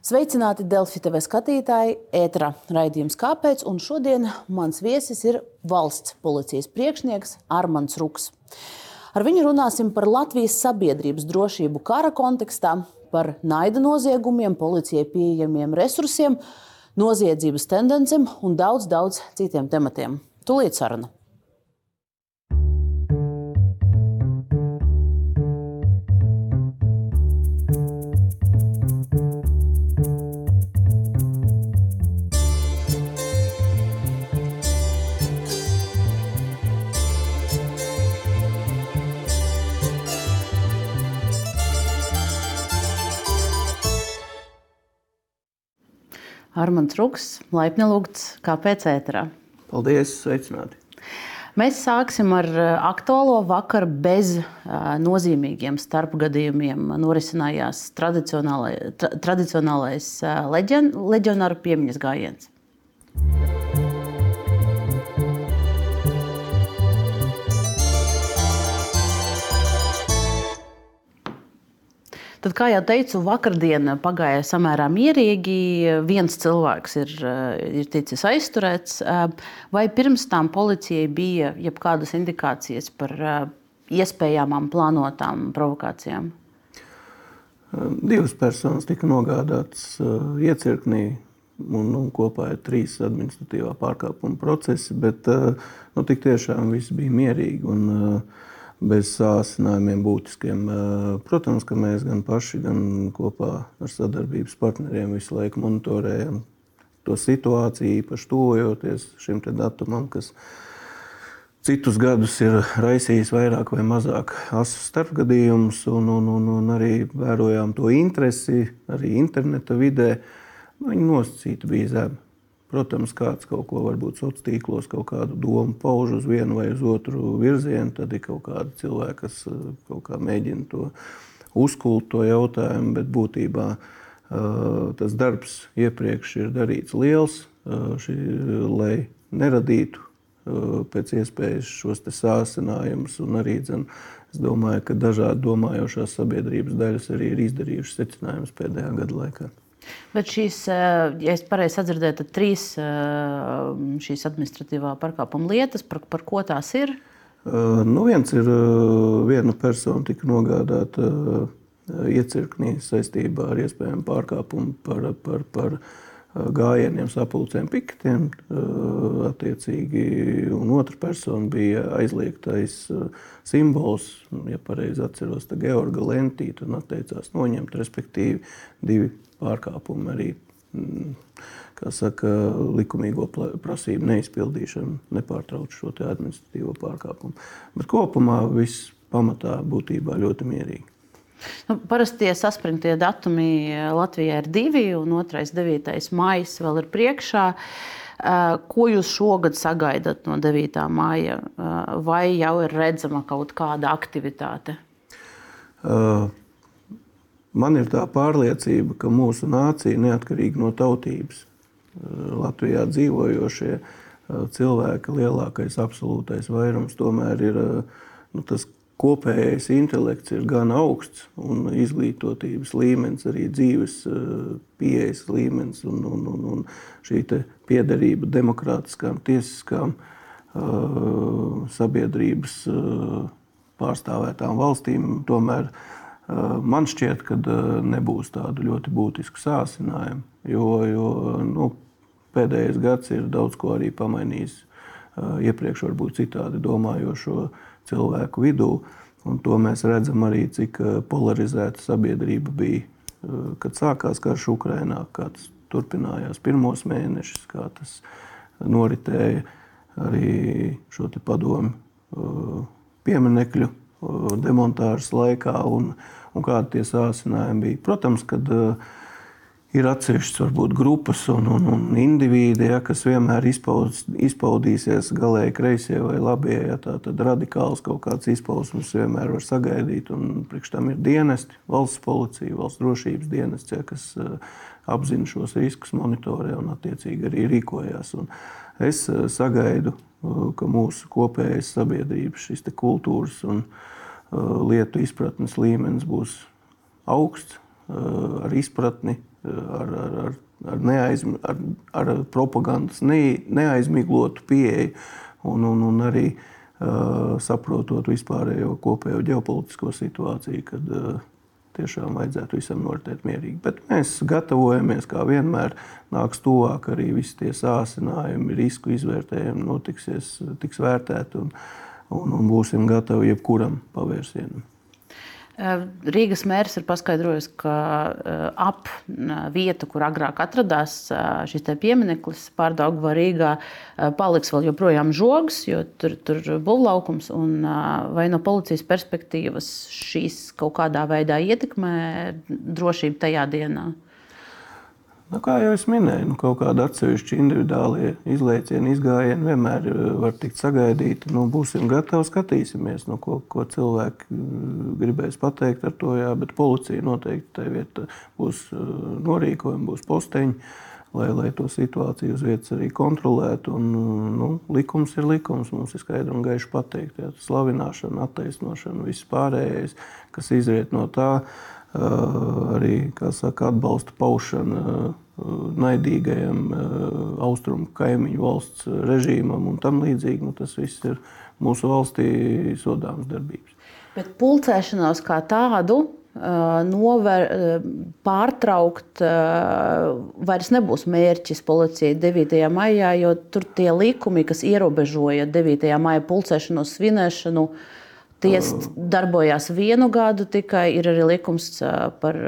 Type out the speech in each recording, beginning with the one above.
Sveicināti Delfi TV skatītāji, ētra raidījums Kāpēc? Un šodien mans viesis ir valsts policijas priekšnieks Armands Ruks. Ar viņu runāsim par Latvijas sabiedrības drošību kara kontekstā, par naida noziegumiem, policijai pieejamiem resursiem, noziedzības tendencēm un daudz, daudz citiem tematiem. Tūlīt saruna! Armāns Ruks, laipni lūgts, kāpēc ēterā. Paldies, sveicināti! Mēs sāksim ar aktuālo vakaru bez nozīmīgiem starpgadījumiem. Norisinājās tradicionālais, tradicionālais leģen, leģionāru piemiņas gājiens. Tad, kā jau teicu, vakardiena pagāja samērā mierīgi. Viens cilvēks ir, ir ticis aizturēts. Vai pirms tam policijai bija jebkādas indikācijas par iespējamām plānotām provokācijām? Divas personas tika nogādātas iecirknī, un, un kopā ir trīs administratīvā pārkāpuma procesi. Bet nu, tik tiešām viss bija mierīgi. Un, uh, bez sācinājumiem būtiskiem. Protams, ka mēs gan paši, gan kopā ar sadarbības partneriem visu laiku monitorējam to situāciju, īpaši tuvojoties šim datumam, kas citus gadus ir raisījis vairāk vai mazāk asu starpgadījumus, un, un, un, un arī vērojām to interesi arī interneta vidē. Viņa nosacīta bija zema. Protams, kāds kaut ko varbūt sociālos tīklos, kaut kādu domu pauž uz vienu vai uz otru virzienu, tad ir kaut kādi cilvēki, kas eh, kaut kā mēģina to uzkult to jautājumu, bet būtībā uh, tas darbs iepriekš ir darīts liels, uh, šī, lai neradītu pēc iespējas šos sācinājumus. Arī dzen, es domāju, ka dažādi domājošās sabiedrības daļas arī ir izdarījušas secinājumus pēdējā gada laikā. Bet šīs, eh, ja es pareizi sadzirdēju, tad trīs eh, šīs administratīvā pārkāpuma lietas, par, par ko tās ir? Uh, nu viens ir viena persona tika nogādāta iecirknī saistībā ar iespējamu pārkāpumu par, par, par gājieniem, sapulcēm, piketiem. Attiecīgi, un otra persona bija aizliegtais simbols, ja pareizi atceros, Georga lentīte un atteicās noņemt, respektīvi divi pārkāpumi arī mm, saka, likumīgo prasību neizpildīšanu, nepārtrauc šo administratīvo pārkāpumu. Bet kopumā viss pamatā būtībā ļoti mierīgi. Nu, parasti tie saspringtie datumi Latvijā ir divi, un otrais, 9. maija vēl ir priekšā. Ko jūs šogad sagaidat no 9. maija? Vai jau ir redzama kaut kāda aktivitāte? Uh, Man ir tā pārliecība, ka mūsu nācija, neatkarīgi no tautības, Latvijā dzīvojošie cilvēki, lielākais absolūtais vairums, tomēr ir nu, tas kopējais intelekts ir gan augsts, un izglītotības līmenis, arī dzīves pieejas līmenis un, un, un, un šī piederība demokrātiskām, tiesiskām sabiedrības pārstāvētām valstīm tomēr Man šķiet, ka nebūs tādu ļoti būtisku sācinājumu, jo, jo nu, pēdējais gads ir daudz ko arī pamainījis. Iepriekš varbūt citādi domājošo cilvēku vidū, un to mēs redzam arī, cik polarizēta sabiedrība bija, kad sākās karš Ukrainā, kā tas turpinājās pirmos mēnešus, kā tas noritēja arī šo padomu pieminekļu demontāžas laikā. Un, un kādi tie sācinājumi bija. Protams, ka uh, ir atsevišķas varbūt grupas un, un, un indivīdi, ja, kas vienmēr izpaudz, izpaudīsies galēji kreisie vai labie. Ja, tā, tad radikāls kaut kāds izpausmes vienmēr var sagaidīt. Priekš tam ir dienesti, valsts policija, valsts drošības dienests, ja, kas uh, apzina šos riskus, monitorē un attiecīgi arī rīkojās. Un es uh, sagaidu, ka mūsu kopējais sabiedrības šīs kultūras un uh, lietu izpratnes līmenis būs augsts. ar izpratni, ar, ar, ar, ar, neaizm, ar, ar propagandas ne, neaizmiglotu pieeju un, un, un arī uh, saprotot vispārējo kopējo ģeopolitisko situāciju, kad uh, tiešām vajadzētu visam noritēt mierīgi. Bet mēs gatavojamies, kā vienmēr, nāks tuvāk arī visi tie sācinājumi, risku izvērtējumi notiksies, tiks vērtēti un, un, un būsim gatavi jebkuram pavērsienam. Eh, Rīgas mērs ir paskaidrojis, ka eh, ap vietu, kur agrāk atradās eh, šis piemineklis, Pārdaugavā Rīgā, paliks vēl joprojām žogs, jo tur ir būvlaukums. Vai no policijas perspektīvas šīs kaut kādā veidā ietekmē drošību tajā dienā? Nu, kā jau es minēju, nu, kaut kāda atsevišķa individuāla izlaiciena, izgājiena vienmēr eh, var tikt sagaidīta. Nu, būsim gatavi, skatīsimies, nu, ko, ko cilvēki eh, gribēs pateikt ar to. Jā, bet policija noteikti tajā vietā būs eh, norīkojumi, būs posteņi. Lai, lai to situāciju uz vietas arī kontrolētu. Un, nu, likums ir likums. Mums ir skaidri un gaiši pateikt, ka slavināšana, attaisnošana, viss pārējais, kas izriet no tā, uh, arī saka, atbalsta paušana naidīgajam austrumu kaimiņu valsts režīmam un tam līdzīgi. Nu, tas viss ir mūsu valstī sodāms darbības. Bet pulcēšanos kā tādu nover, pārtraukt vairs nebūs mērķis policijai 9. maijā, jo tur tie likumi, kas ierobežoja 9. maija pulcēšanos svinēšanu, uh, Tie darbojās vienu gadu tikai. Ir arī likums par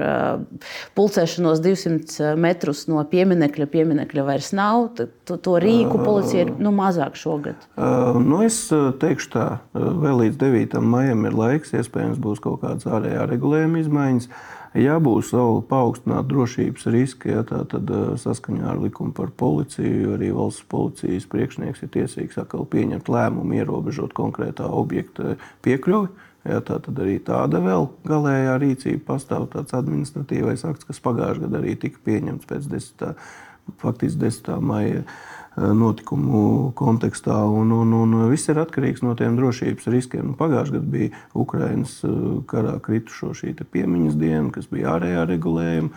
pulcēšanos 200 metrus no pieminekļa. Pieminekļa vairs nav. To, to rīku policija ir nu, mazāk šogad. Nu, es teikšu tā, vēl līdz 9. maijam ir laiks. Iespējams, būs kaut kādas ārējā regulējuma izmaiņas. Ja būs vēl paaugstināti drošības riski, ja, tā, tad saskaņā ar likumu par policiju arī valsts policijas priekšnieks ir tiesīgs atkal pieņemt lēmumu, ierobežot konkrētā objekta piekļuvi. Ja, tā tad arī tāda vēl galējā rīcība pastāv. Tāds administratīvais akts, kas pagājušajā gadā arī tika pieņemts pēc 10. faktiski 10. maija Eh, notikumu kontekstā. Un, un, un viss ir atkarīgs no tiem drošības riskiem. Nu, Pagājušajā gadā bija Ukraiņas eh, karā kritušo šī piemiņas diena, kas bija ārējā regulējuma.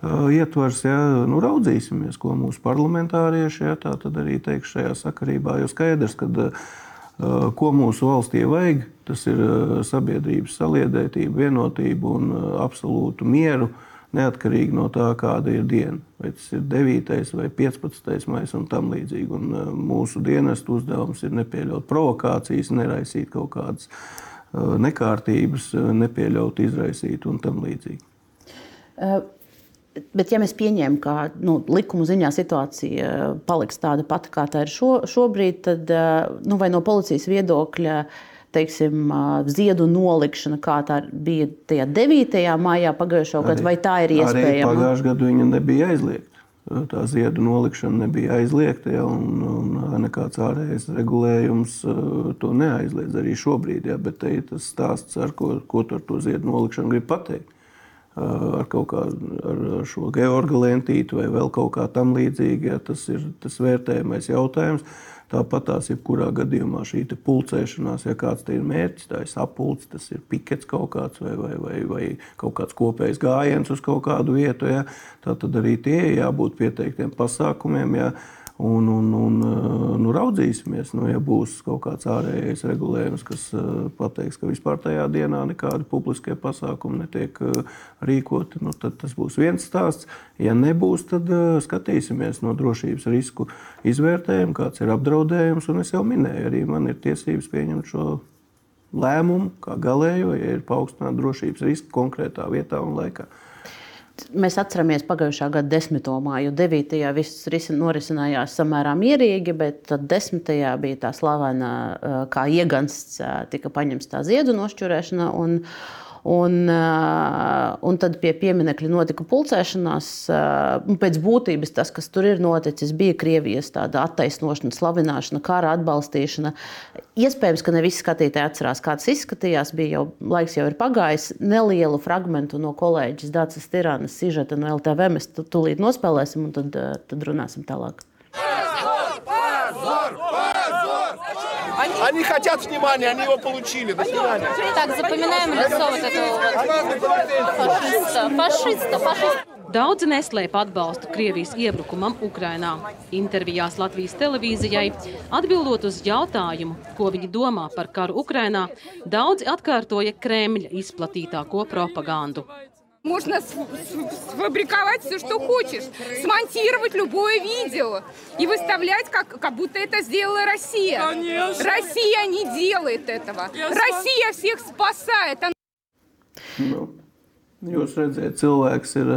Uh, ietvars, ja nu, raudzīsimies, ko mūsu parlamentārieši ja, arī teiks šajā sakarībā. Jo skaidrs, ka uh, ko mūsu valstī vajag, tas ir uh, sabiedrības saliedētība, vienotība un absolūtu mieru. Uh, neatkarīgi no tā, kāda ir diena. Vai tas ir 9. vai 15. maija un tam līdzīgi. Un uh, mūsu dienestu uzdevums ir nepieļaut provokācijas, neraisīt kaut kādas uh, nekārtības, uh, nepieļaut izraisīt un tam līdzīgi. Uh. Bet, ja mēs pieņemam, ka nu, likuma ziņā situācija paliks tāda pati, kā tā ir šo, šobrīd, tad nu, vai no policijas viedokļa uh, teiksim, ziedu nolikšana, kā tā bija tajā 9. maijā pagājušā gada, vai tā ir iespējama? Pagājušā gada viņa nebija aizliegta. Tā ziedu nolikšana nebija aizliegta, ja, un, un nekāds ārējais regulējums to neaizliedz arī šobrīd. Ja, bet te ir tas stāsts, ar ko, ko ar to ziedu nolikšanu grib pateikt. Ar kaut kādu ar šo georga lentīti vai vēl kaut kā tam līdzīga. Ja, tas ir tas vērtējamais jautājums. Tāpat tās jebkurā gadījumā šī pulcēšanās, ja kāds ir mērķis, tā ir sapulce, tas ir pikets kaut kāds vai, vai, vai, vai kaut kāds kopējs gājiens uz kaut kādu vietu. Ja, tā tad arī tie jābūt pieteiktiem pasākumiem. Ja, Un, un, un nu, raudzīsimies, nu, ja būs kaut kāds ārējais regulējums, kas pateiks, ka vispār tajā dienā nekādi publiskie pasākumi netiek rīkoti, nu, tad tas būs viens stāsts. Ja nebūs, tad skatīsimies no drošības risku izvērtējumu, kāds ir apdraudējums. Un es jau minēju, arī man ir tiesības pieņemt šo lēmumu kā galējo, ja ir paaugstināta drošības riska konkrētā vietā un laikā. Mēs atceramies pagājušā gada 10. māju. 9. viss norisinājās samērā mierīgi, bet tad 10. bija tā slavena, kā iegansts, tika paņemts tā ziedu nošķurēšana. Un, Un, uh, un tad pie pieminiekļa notika pulcēšanās. Uh, pēc būtības tas, kas tur ir noticis, bija Krievijas attaisnošana, slavināšana, kara atbalstīšana. Iespējams, ka ne visi skatītāji atcerās, kā tas izskatījās. Bija jau laiks, jau ir pagājis. Nelielu fragment no kolēģis Dācis Tirānas sižeta no LTV mēs tūlīt nospēlēsim un tad, uh, tad runāsim tālāk. Pēzor, pēzor, pēzor! Они хотят внимания, они его получили. До свидания. Так, запоминаем лицо вот этого фашиста. Фашиста, фашиста. Daudzi neslēpa atbalstu Krievijas iebrukumam Ukrainā. Intervijās Latvijas televīzijai atbildot uz jautājumu, ko viņi domā par karu Ukrainā, daudzi atkārtoja Kremļa izplatītāko propagandu. Можно сфабриковать все, что хочешь, смонтировать любое видео и выставлять, как, как будто это сделала Россия. Конечно. Россия не делает этого. Россия всех спасает. Nu, jūs redzat, cilvēks ir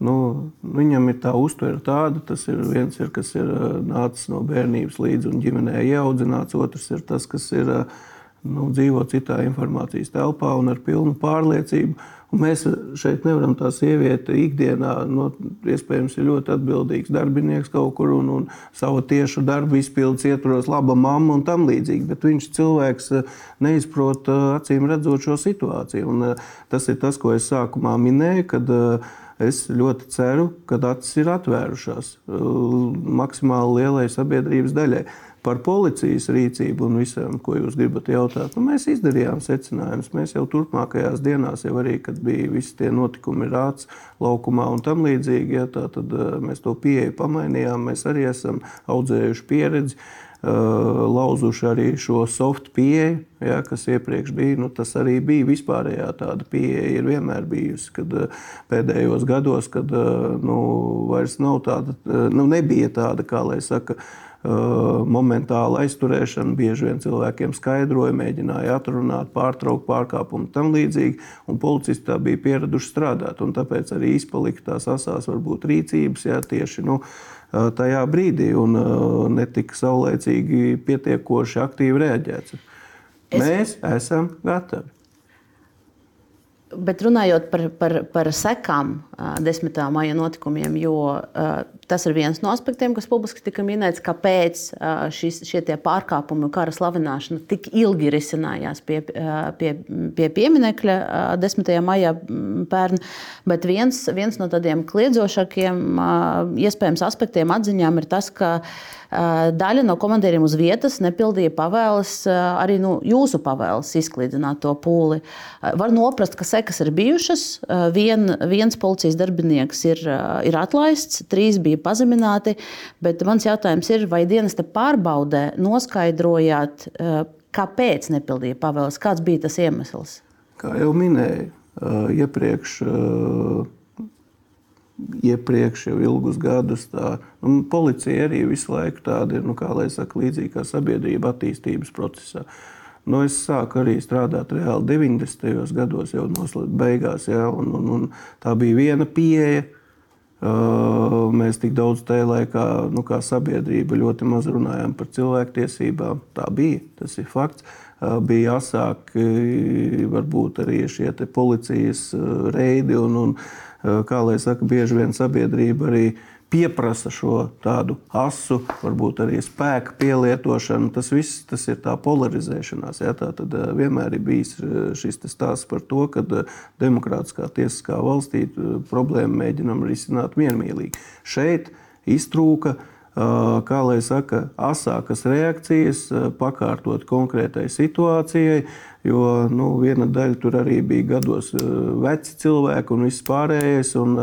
Nu, viņam ir tā uztvere tāda, tas ir viens, ir, kas ir nācis no bērnības līdzi un ģimenē ieaudzināts, otrs ir tas, kas ir nu, dzīvo citā informācijas telpā un ar pilnu pārliecību. Mēs šeit nevaram tā sieviete ikdienā, no, nu, iespējams, ir ļoti atbildīgs darbinieks kaut kur un, un savu tiešu darbu izpildīt, ietvaros laba mamma un tam līdzīgi. Bet viņš cilvēks neizprot acīm redzot šo situāciju. Un, tas ir tas, ko es sākumā minēju, kad Es ļoti ceru, ka acis ir atvērušās maksimāli lielai sabiedrības daļai. Par policijas rīcību un visam, ko jūs gribat jautāt, nu, mēs izdarījām secinājumus. Mēs jau turpmākajās dienās, jau arī, kad bija visi tie notikumi rāts laukumā un tam līdzīgi, ja, tā, tad uh, mēs to pieeju pamainījām. Mēs arī esam audzējuši pieredzi. Uh, lauzuši arī šo soft pieeju, ja, kas iepriekš bija. Nu, tas arī bija vispārējā tāda pieeja, ir vienmēr bijusi. Kad uh, pēdējos gados, kad uh, nu, vairs nav tāda, nu, nebija tāda, kā lai saka, momentāla aizturēšana. Bieži vien cilvēkiem skaidroja, mēģināja atrunāt, pārtraukt pārkāpumu un tam līdzīgi. Un policisti tā bija pieraduši strādāt. Tāpēc arī izpalika tās asās varbūt rīcības, jā, tieši nu, tajā brīdī un netika saulēcīgi pietiekoši aktīvi reaģēts. Es... Mēs esam gatavi. Bet runājot par, par, par sekām 10. maija notikumiem, jo tas ir viens no aspektiem, kas publiski tika minēts, kāpēc šis, šie pārkāpumi un kara slavināšana tik ilgi risinājās pie, pie, pie pieminekļa 10. maijā pērn. Bet viens, viens no tādiem kliedzošākiem iespējams aspektiem atziņām ir tas, ka Daļa no komandieriem uz vietas nepildīja pavēles, arī nu, jūsu pavēles izklīdināt to pūli. Var noprast, ka sekas ir bijušas. Vien, viens policijas darbinieks ir, ir atlaists, trīs bija pazemināti. Bet mans jautājums ir, vai dienas pārbaudē noskaidrojāt, kāpēc nepildīja pavēles? Kāds bija tas iemesls? Kā jau minēju, iepriekš iepriekš jau ilgus gadus. Tā, nu, policija arī visu laiku tāda ir, nu, kā lai saka, līdzīga sabiedrība attīstības procesā. Nu, es sāku arī strādāt reāli 90. gados, jau beigās, ja, un, un, un tā bija viena pieeja. Uh, mēs tik daudz tajā laikā, nu, kā sabiedrība, ļoti maz runājām par cilvēktiesībām. Tā bija, tas ir fakts. Uh, bija asāki, varbūt arī šie policijas uh, reidi un, un Eh, kā lai saka, bieži vien sabiedrība arī pieprasa šo tādu asu, varbūt arī spēku pielietošanu. Tas viss tas ir tā polarizēšanās. Ja? Tā tad eh, vienmēr ir bijis eh, šis stāsts par to, ka demokrātiskā tiesiskā valstī problēmu mēģinam risināt miermīlīgi. Šeit iztrūka kā lai saka, asākas reakcijas, pakārtot konkrētai situācijai. Jo nu, viena daļa tur arī bija gados veci cilvēki un viss pārējais. Un,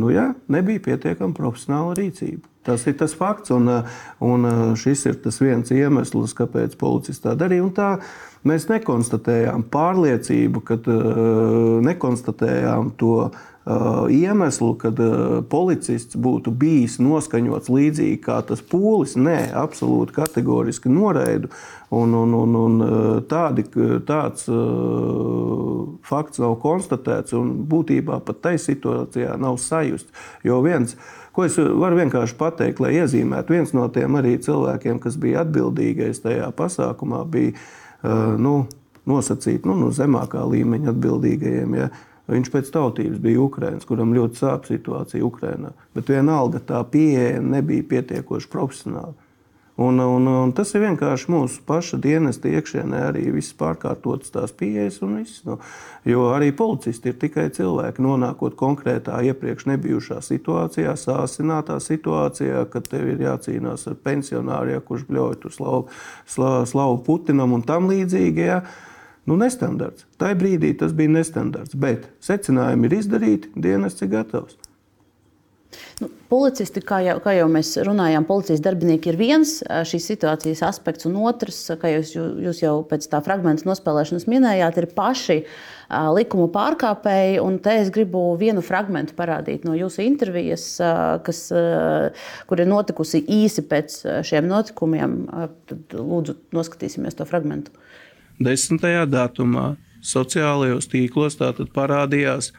nu, jā, nebija pietiekami profesionāla rīcība. Tas ir tas fakts, un, un šis ir tas viens iemesls, kāpēc policists tā darīja. Tā mēs nekonstatējām pārliecību, kad nekonstatējām to Uh, iemeslu, kad uh, policists būtu bijis noskaņots līdzīgi kā tas pūlis. Nē, absolūti kategoriski noraidu. Un, un, un, un uh, tādi, tāds fakts nav konstatēts, un būtībā pat tai situācijā nav sajust. Jo viens, ko es varu vienkārši pateikt, lai iezīmētu, viens no tiem arī cilvēkiem, kas bija atbildīgais tajā pasākumā, bija nu, nosacīt nu, no zemākā līmeņa atbildīgajiem. Ja, Viņš pēc tautības bija Ukrāņš, kuram ļoti sāp situācija Ukrajinā. Bet vienalga tā pieeja nebija pietiekoši profesionāla. Un, un, un tas ir vienkārši mūsu paša dienesta iekšienē, arī viss pārkārtotas tās pieejas un viss. Nu, jo arī policisti ir tikai cilvēki, nonākot konkrētā iepriekš nebijušā situācijā, sāsinātā situācijā, kad tev ir jācīnās ar pensionāru, ja, kurš bļauj tur slavu, slavu, Putinam un tam līdzīgi. Ja. Nu, nestandarts. Tā brīdī tas bija nestandarts, bet secinājumi ir izdarīti, dienests ir gatavs. Nu, policisti, kā jau, kā jau mēs runājām, policijas darbinieki ir viens šīs situācijas aspekts, un otrs, kā jūs, jūs jau pēc tā fragmenta nospēlēšanas minējāt, ir paši uh, likuma pārkāpēji. Un te es gribu vienu fragmentu parādīt no jūsu intervijas, uh, kas, uh, kur ir notikusi īsi pēc šiem notikumiem. Tad lūdzu, noskatīsimies to fragmentu. Uh, 10. datumā sociālajos tīklos parādījās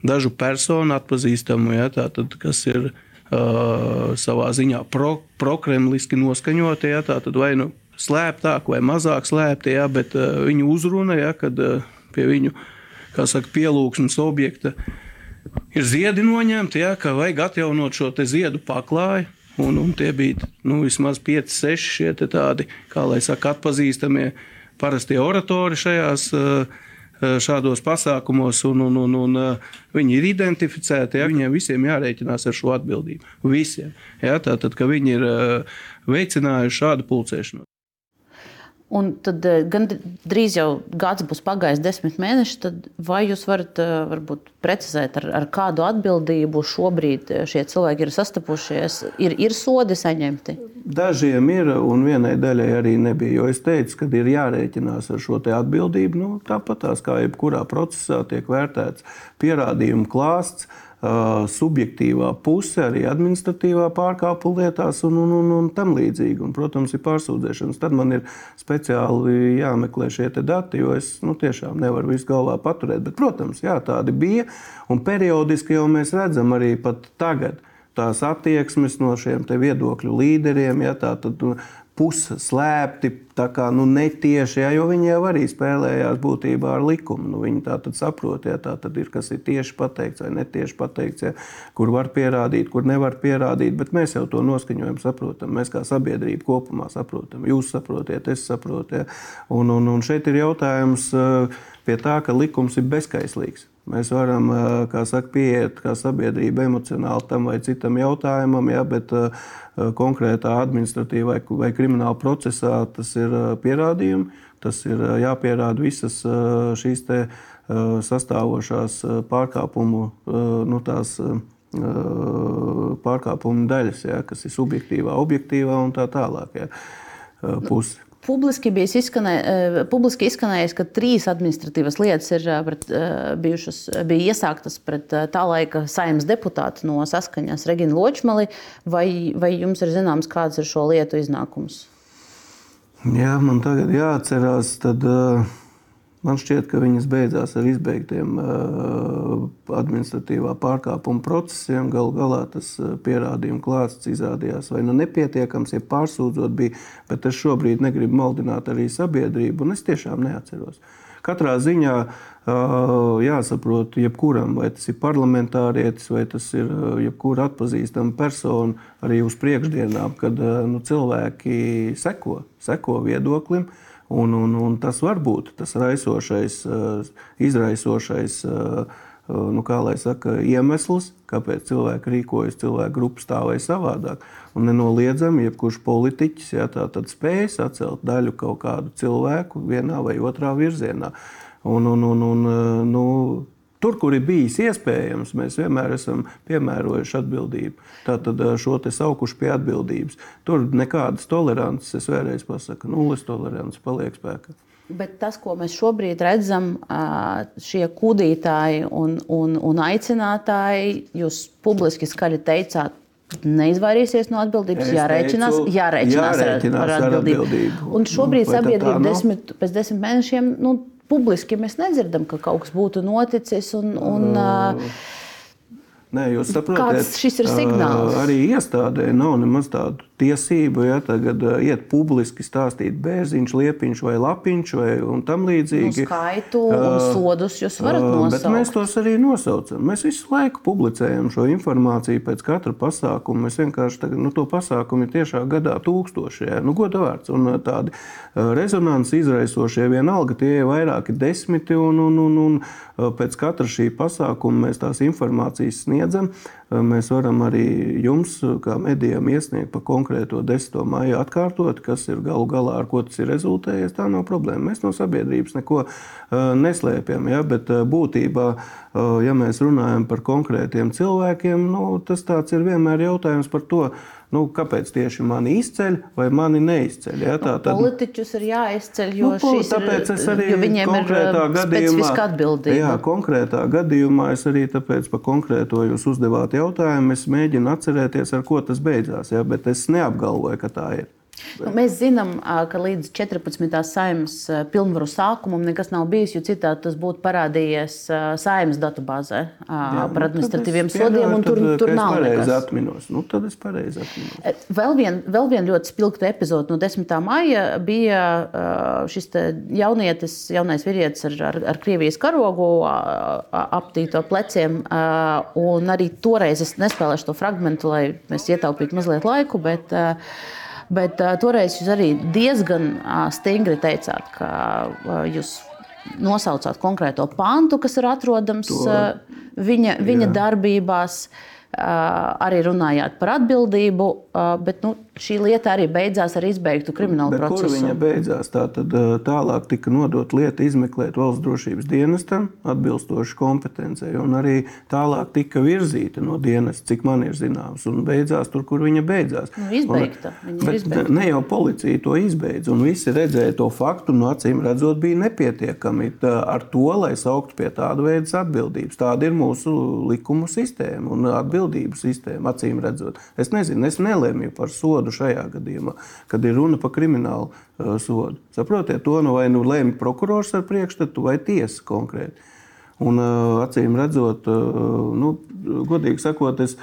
dažu personu atpazīstamu, ja, tātad, kas ir uh, savā ziņā pro, prokremliski noskaņotie, ja, tātad, vai nu slēptāk vai mazāk slēpti, ja, bet uh, viņu uzruna, ja, kad uh, pie viņu saka, pielūgsmes objekta ir ziedi noņemti, ja, ka vajag atjaunot šo ziedu paklāju. Un, un tie bija nu, vismaz 5, 6 tādi, kā lai saka, atpazīstamie uh, parastie oratori šajās Eh, šādos pasākumos, un, un, un, un eh, viņi ir identificēti. Ja, viņiem visiem jārēķinās ar šo atbildību. Visiem. Ja, tātad, ka viņi ir eh, veicinājuši šādu pulcēšanos. Un tad gan drīz jau gads būs pagājis, desmit mēneši. Tad vai jūs varat varbūt, precizēt, ar, ar kādu atbildību šobrīd šie cilvēki ir sastapušies? Ir, ir sodi saņemti? Dažiem ir, un vienai daļai arī nebija. Jo es teicu, ka ir jārēķinās ar šo atbildību. Nu, tāpat kā jebkurā procesā tiek vērtēts pierādījumu klāsts subjektīvā puse, arī administratīvā pārkāpuma lietās un, un, un, un tam līdzīgi. Un, protams, ir pārsūdzēšanas. Tad man ir speciāli jāmeklē šie dati, jo es nu, tiešām nevaru visu galvā paturēt. Bet, protams, jā, tādi bija. Un periodiski jau mēs redzam arī pat tagad tās attieksmes no šiem viedokļu līderiem. Ja, tā, tad, pusslēpti, tā kā nu, netieši, ja, jo viņi jau arī spēlējās būtībā ar likumu. Nu, viņi tā tad saprot, ja tā tad ir, kas ir tieši pateikts vai netieši pateikts, ja, kur var pierādīt, kur nevar pierādīt, bet mēs jau to noskaņojam, saprotam. Mēs kā sabiedrība kopumā saprotam. Jūs saprotiet, es saprotu. Ja. Un, un, un šeit ir jautājums eh, pie tā, ka likums ir bezskaislīgs. Mēs varam, saka, pieiet kā sabiedrība emocionāli tam vai citam jautājumam, ja, bet konkrētā administratīvā vai, krimināla procesā tas ir pierādījumi. Tas ir jāpierāda visas šīs sastāvošās pārkāpumu, nu, tās, pārkāpumu daļas, ja, kas ir subjektīvā, objektīvā un tā tālāk. Ja, puse. Publiski bija, izskanē, eh, publiski izskanējis, ka trīs administratīvas lietas ir eh, pret, eh, bijušas, bija iesāktas pret tā laika saimnes deputātu no saskaņas Regina Ločmali. Vai, vai jums ir zināms, kāds ir šo lietu iznākums? Jā, man tagad jāatcerās. Tad, uh Man šķiet, ka viņas beidzās ar izbeigtiem uh, administratīvā pārkāpuma procesiem. Galu galā tas uh, pierādījuma klāsts izrādījās vai nu nepietiekams, ja pārsūdzot bija, bet es šobrīd negribu maldināt arī sabiedrību, un es tiešām neatceros. Katrā ziņā uh, jāsaprot, jebkuram, vai tas ir parlamentārietis, vai tas ir jebkura atpazīstama persona, arī uz priekšdienām, kad nu, cilvēki seko, seko viedoklim. Un, un, un tas var būt tas raisošais, eh, izraisošais eh, eh, nu, saka, iemesls, kāpēc cilvēki rīkojas, cilvēku grupa stāvēja savādāk. Un nenoliedzami, jebkurš politiķis ja, spēj sacelt daļu kaut kādu cilvēku vienā vai otrā virzienā. Un, un, un, un, nu, Tur, kur ir bijis iespējams, mēs vienmēr esam piemērojuši atbildību. Tātad šo te saukuši pie atbildības. Tur nekādas tolerances, es vēlreiz pasaku, nulles tolerants paliek spēkā. Bet tas, ko mēs šobrīd redzam, šie kūdītāji un, un, un aicinātāji, jūs publiski skaļi teicāt, neizvairīsies no atbildības, jārēķinās, jārēķinās, jārēķinās ar, ar atbildību. atbildību. Un šobrīd sabiedrība desmit, pēc desmit mēnešiem. Nu, publiski mēs nedzirdam, ka kaut kas būtu noticis. Un, un, uh, Nē, jūs saprotat, Kāds šis ir signāls? Arī iestādē nav nemaz tādu tiesību, ja tagad ā, iet publiski stāstīt bērziņš, liepiņš vai lapiņš vai un tam Nu, līdzīgi. skaitu un sodus jūs varat Bet nosaukt. mēs tos arī nosaucam. Mēs visu laiku publicējam šo informāciju pēc katra pasākuma. Mēs vienkārši tagad, nu, to pasākumu ir tiešā gadā tūkstoši. Jā. Nu, goda vārds. Un tādi rezonanci izraisošie vienalga, tie ir vairāki desmiti. Un, un, un, un pēc katra šī pasākuma mēs tās informācijas sniedzam. Ā, Mēs varam arī jums, kā medijam, iesniegt pa konkrēto 10. maiju atkārtot, kas ir galu galā, ar ko tas ir rezultējies. Tā nav problēma. Mēs no sabiedrības neko ā, neslēpjam. Ja? Bet būtībā, ja mēs runājam par konkrētiem cilvēkiem, nu, tas ir vienmēr jautājums par to, nu, kāpēc tieši mani izceļ vai mani neizceļ. Ja? Tā, tad, Politiķus ir jāizceļ, jo, Nu, ko, tāpēc ir, arī jo viņiem ir konkrētā gadījumā, specifiska atbildība. Jā, konkrētā gadījumā es arī tāpēc par konkrēto jūs uzdevāt jautājumu. Es mēģinu atcerēties, ar ko tas beidzās, jā, bet es neapgalvoju, ka tā ir. Nu, mēs zinām, ka līdz 14. saimnes pilnvaru sākumam nekas nav bijis, jo citādi tas būtu parādījies saimnes datubāzē Jā, par nu, administratīviem tad es sodiem, tur, tad, tur es nav nekas. atminos. Nu, tad es pareizi atminos. Vēl viena vēl vien ļoti spilgta epizode no 10. maija bija šis jaunietis, jaunais vīrietis ar, ar, ar Krievijas karogu aptīto pleciem. un Arī toreiz es nespēlēšu to fragment, lai mēs ietaupītu mazliet laiku. Bet, ā, Bet uh, toreiz jūs arī diezgan uh, stingri teicāt, ka uh, jūs nosaucāt konkrēto pantu, kas ir atrodams To- uh, viņa, viņa jā. darbībās. Uh, arī runājāt par atbildību, uh, bet nu, šī lieta arī beidzās ar izbeigtu kriminālu Bet kur procesu. viņa beidzās? Tā tad ā, tālāk tika nodota lieta izmeklēt valsts drošības dienestam, atbilstoši kompetencijai, un arī tālāk tika virzīta no dienesta, cik man ir zināms, un beidzās tur, kur viņa beidzās. Nu, izbeigta. Viņa Bet izbeigta. ne jau policija to izbeidza, un visi redzēja to faktu, un acīm redzot, bija nepietiekami tā, ar to, lai sauktu pie tāda veida atbildības. Tāda ir mūsu likumu sistēma un atbildības sistēma, acīm redzot. Es nezinu, es nelēmu par sodu šajā gadījumā, kad ir runa par kriminālu uh, sodu. Saprotiet, to nu vai nu lēma prokurors ar priekšstatu vai tiesa konkrēti. Un, uh, acīm redzot, uh, nu, godīgi sakot, es,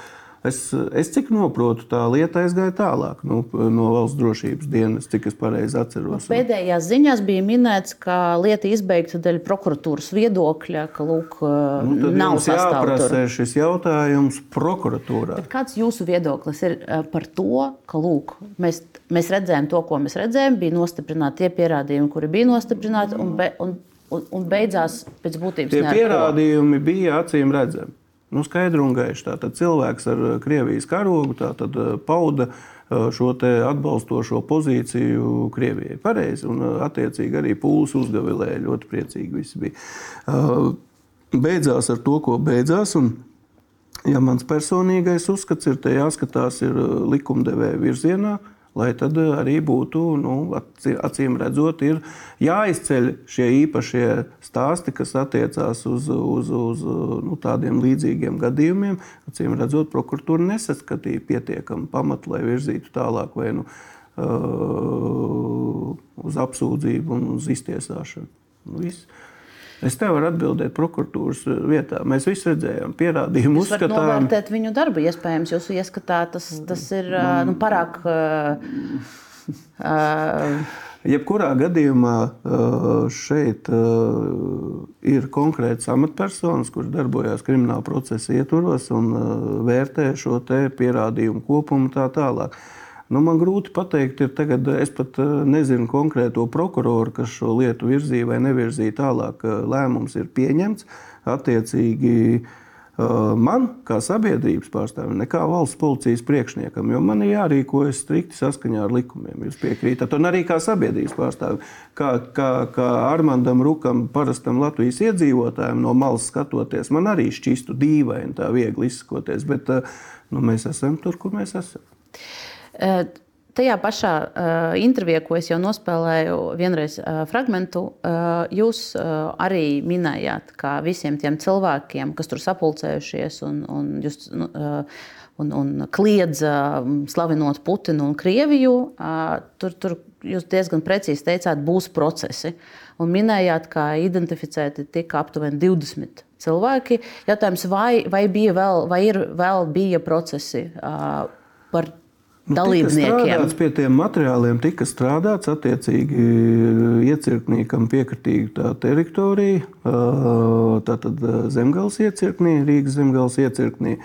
es, es cik noprotu, tā lieta aizgāja tālāk nu, no valsts drošības dienas, cik es pareizi atceros. Pēdējās ziņās bija minēts, ka lieta izbeigta dēļ prokuratūras viedokļa, ka lūk, Nu, nav sastāvdaļa. šis jautājums prokuratūrā. Kāds jūsu viedoklis ir eh, par to, ka lūk, mēs, mēs redzējām to, ko mēs redzējām, bija nostiprināti tie pierādījumi, kuri bija nostiprināti, un, be, un, un, un beidzās pēc būtības Tie ar ko. pierādījumi bija acīm redzami. Nu, skaidri un gaiši. Tātad cilvēks ar uh, Krievijas karogu uh, pauda uh, šo atbalstošo pozīciju Krievijai. Pareizi. Un, attiecīgi, arī pūlis uzgavilēja. Ļoti priecīgi visi bija. Beidzās ar to, ko beidzās. Un, ja mans personīgais uzskats ir, te jāskatās ir likumdevēja virzienā, lai tad uh, arī būtu, nu, acī- acīm redzot, ir jāizceļ šie īpašie stāsti, kas attiecās uz, uz, uz nu, tādiem līdzīgiem gadījumiem. Acīm redzot, prokuratūra nesaskatīja pietiekamu pamatu, lai virzītu tālāk vai nu, uh, uz apsūdzību un uz iztiesāšanu. Nu, viss. Es tev varu atbildēt prokuratūras vietā. Mēs visi redzējām, pierādījumu Jūs varat uzskatām. novērtēt viņu darbu. Iespējams, jūsu ieskatā tas, tas ir ā, nu, pārāk. ā, ā, Jebkurā gadījumā uh, šeit uh, ir konkrēts amatpersonas, kurš darbojas krimināla procesa ietvaros un uh, vērtē šo pierādījumu kopumu tā tālāk. Nu, man grūti pateikt, ir tagad, es pat uh, nezinu konkrēto prokuroru, kas šo lietu virzīja vai nevirzīja tālāk. Uh, Lēmums ir pieņemts. Attiecīgi, man, kā sabiedrības pārstāvim, nekā valsts policijas priekšniekam, jo man ir jārīkojas strikti saskaņā ar likumiem. Jūs piekrītat, un arī kā sabiedrības pārstāvim, kā, kā, kā Armandam Rukam, parastam Latvijas iedzīvotājam, no malas skatoties, man arī šķistu dīvaini tā viegli izsakoties, bet nu, mēs esam tur, kur mēs esam. Eh, Tajā pašā uh, intervijā, ko es jau nospēlēju, vienreiz uh, fragment, uh, jūs uh, arī minējāt, ka visiem tiem cilvēkiem, kas tur sapulcējušies un, un, jūs, nu, uh, un, un kliedza slavinot Putinu un Krieviju, uh, tur, tur jūs diezgan precīzi teicāt, būs procesi. Un minējāt, ka identificēti tika aptuveni 20 cilvēki. Jautājums, vai, vai, bija vēl, vai ir vēl bija procesi uh, par Nu, dalībniekiem? Pie tiem materiāliem, tika strādāts attiecīgi iecirknīkam piekritīga tā teritorija, tātad zemgals iecirknī, Rīgas zemgals iecirknī.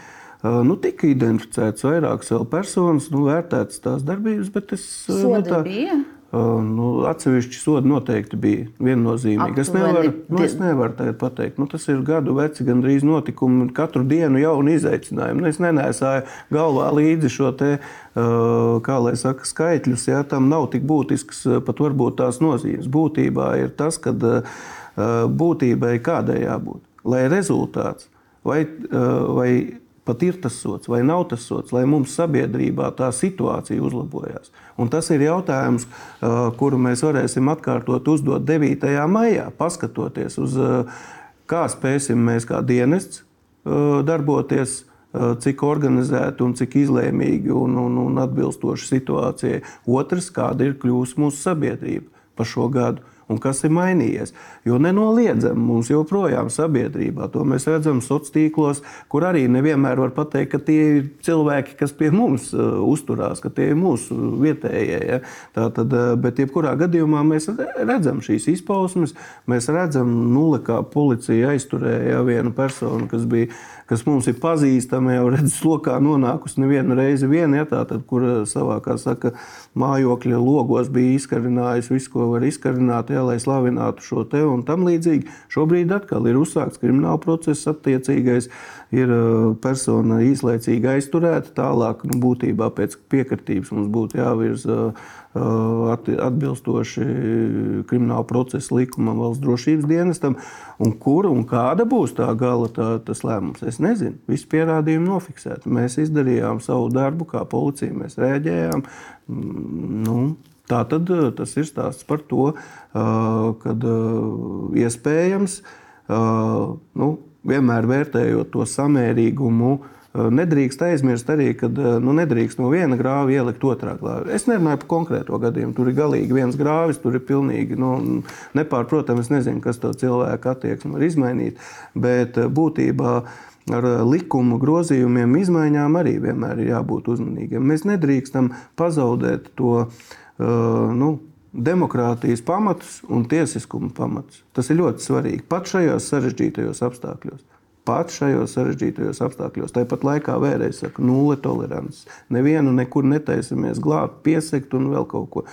Nu, tika identificēts vairākas personas, nu, vērtētas tās darbības, bet es. Sodi nu, tā, bija? Nu, atsevišķi sodi noteikti bija viennozīmīgi. Es nevaru, nu, es nevaru tagad pateikt, nu, tas ir gadu veci, gandrīz notikumi, katru dienu jaunu izaicinājumu. Nu, es nenēsāju galvā līdzi šo te, kā lai saka, skaitļus, ja tam nav tik būtisks pat varbūt tās nozīmes. Būtībā ir tas, ka būtībai kādai jābūt, lai rezultāts vai, vai pat ir tas sots vai nav tas sots, lai mums sabiedrībā tā situācija uzlabojās. Un tas ir jautājums, kuru mēs varēsim atkārtot uzdot 9. maijā, paskatoties uz kā spēsim mēs kā dienests darboties, cik organizēti un cik izlēmīgi un, un, un atbilstoši situācijai. Otrs, kāda ir kļūst mūsu sabiedrība pa šo gadu un kas ir mainījies. Jo nenoliedzami mums joprojām sabiedrībā, to mēs redzam sociālos tīklos, kur arī nevienmēr var pateikt, ka tie ir cilvēki, kas pie mums uh, uzturās, ka tie ir mūsu vietējie. Ja? Tātad, uh, bet jebkurā gadījumā mēs redzam šīs izpausmes, mēs redzam, nulle kā policija aizturēja ja, vienu personu, kas bija kas mums ir pazīstama, jau redzes lokā nonākusi nevienu reizi vien, ja, tātad, kur savā, kā saka, mājokļa logos bija izkarinājusi visu, ko var izkarināt, ja, lai slavinātu šo te un tam līdzīgi. Šobrīd atkal ir uzsākts krimināla process attiecīgais, ir persona īslaicīgi aizturēta, tālāk, nu, būtībā pēc piekritības mums būtu jāvirza atbilstoši krimināla procesa likumam, valsts drošības dienestam. Un kur un kāda būs tā gala tā, tas lēmums? Es nezinu. Visi pierādījumi nofiksēti. Mēs izdarījām savu darbu, kā policija mēs rēģējām. Mm, nu, tā tad tas ir stāsts par to, ka iespējams nu, vienmēr vērtējot to samērīgumu Eh, nedrīkst aizmirst arī, ka eh, nu, nedrīkst no viena grāva ielikt otrā grāvī. Es nerunāju par konkrēto gadījumu. Tur ir galīgi viens grāvis, tur ir pilnīgi nu, nepārprotami. Es nezinu, kas to cilvēku attieksmi var izmainīt. Bet eh, būtībā ar likuma grozījumiem, izmaiņām arī vienmēr ir jābūt uzmanīgiem. Mēs nedrīkstam pazaudēt to. Nu, demokrātijas pamatus un tiesiskuma pamatus. Tas ir ļoti svarīgi pat šajos sarežģītajos apstākļos pat šajos sarežģītajos apstākļos. Tāpat laikā vēlreiz saku, nulle tolerants. Nevienu nekur netaisamies glābt, piesekt un vēl kaut ko.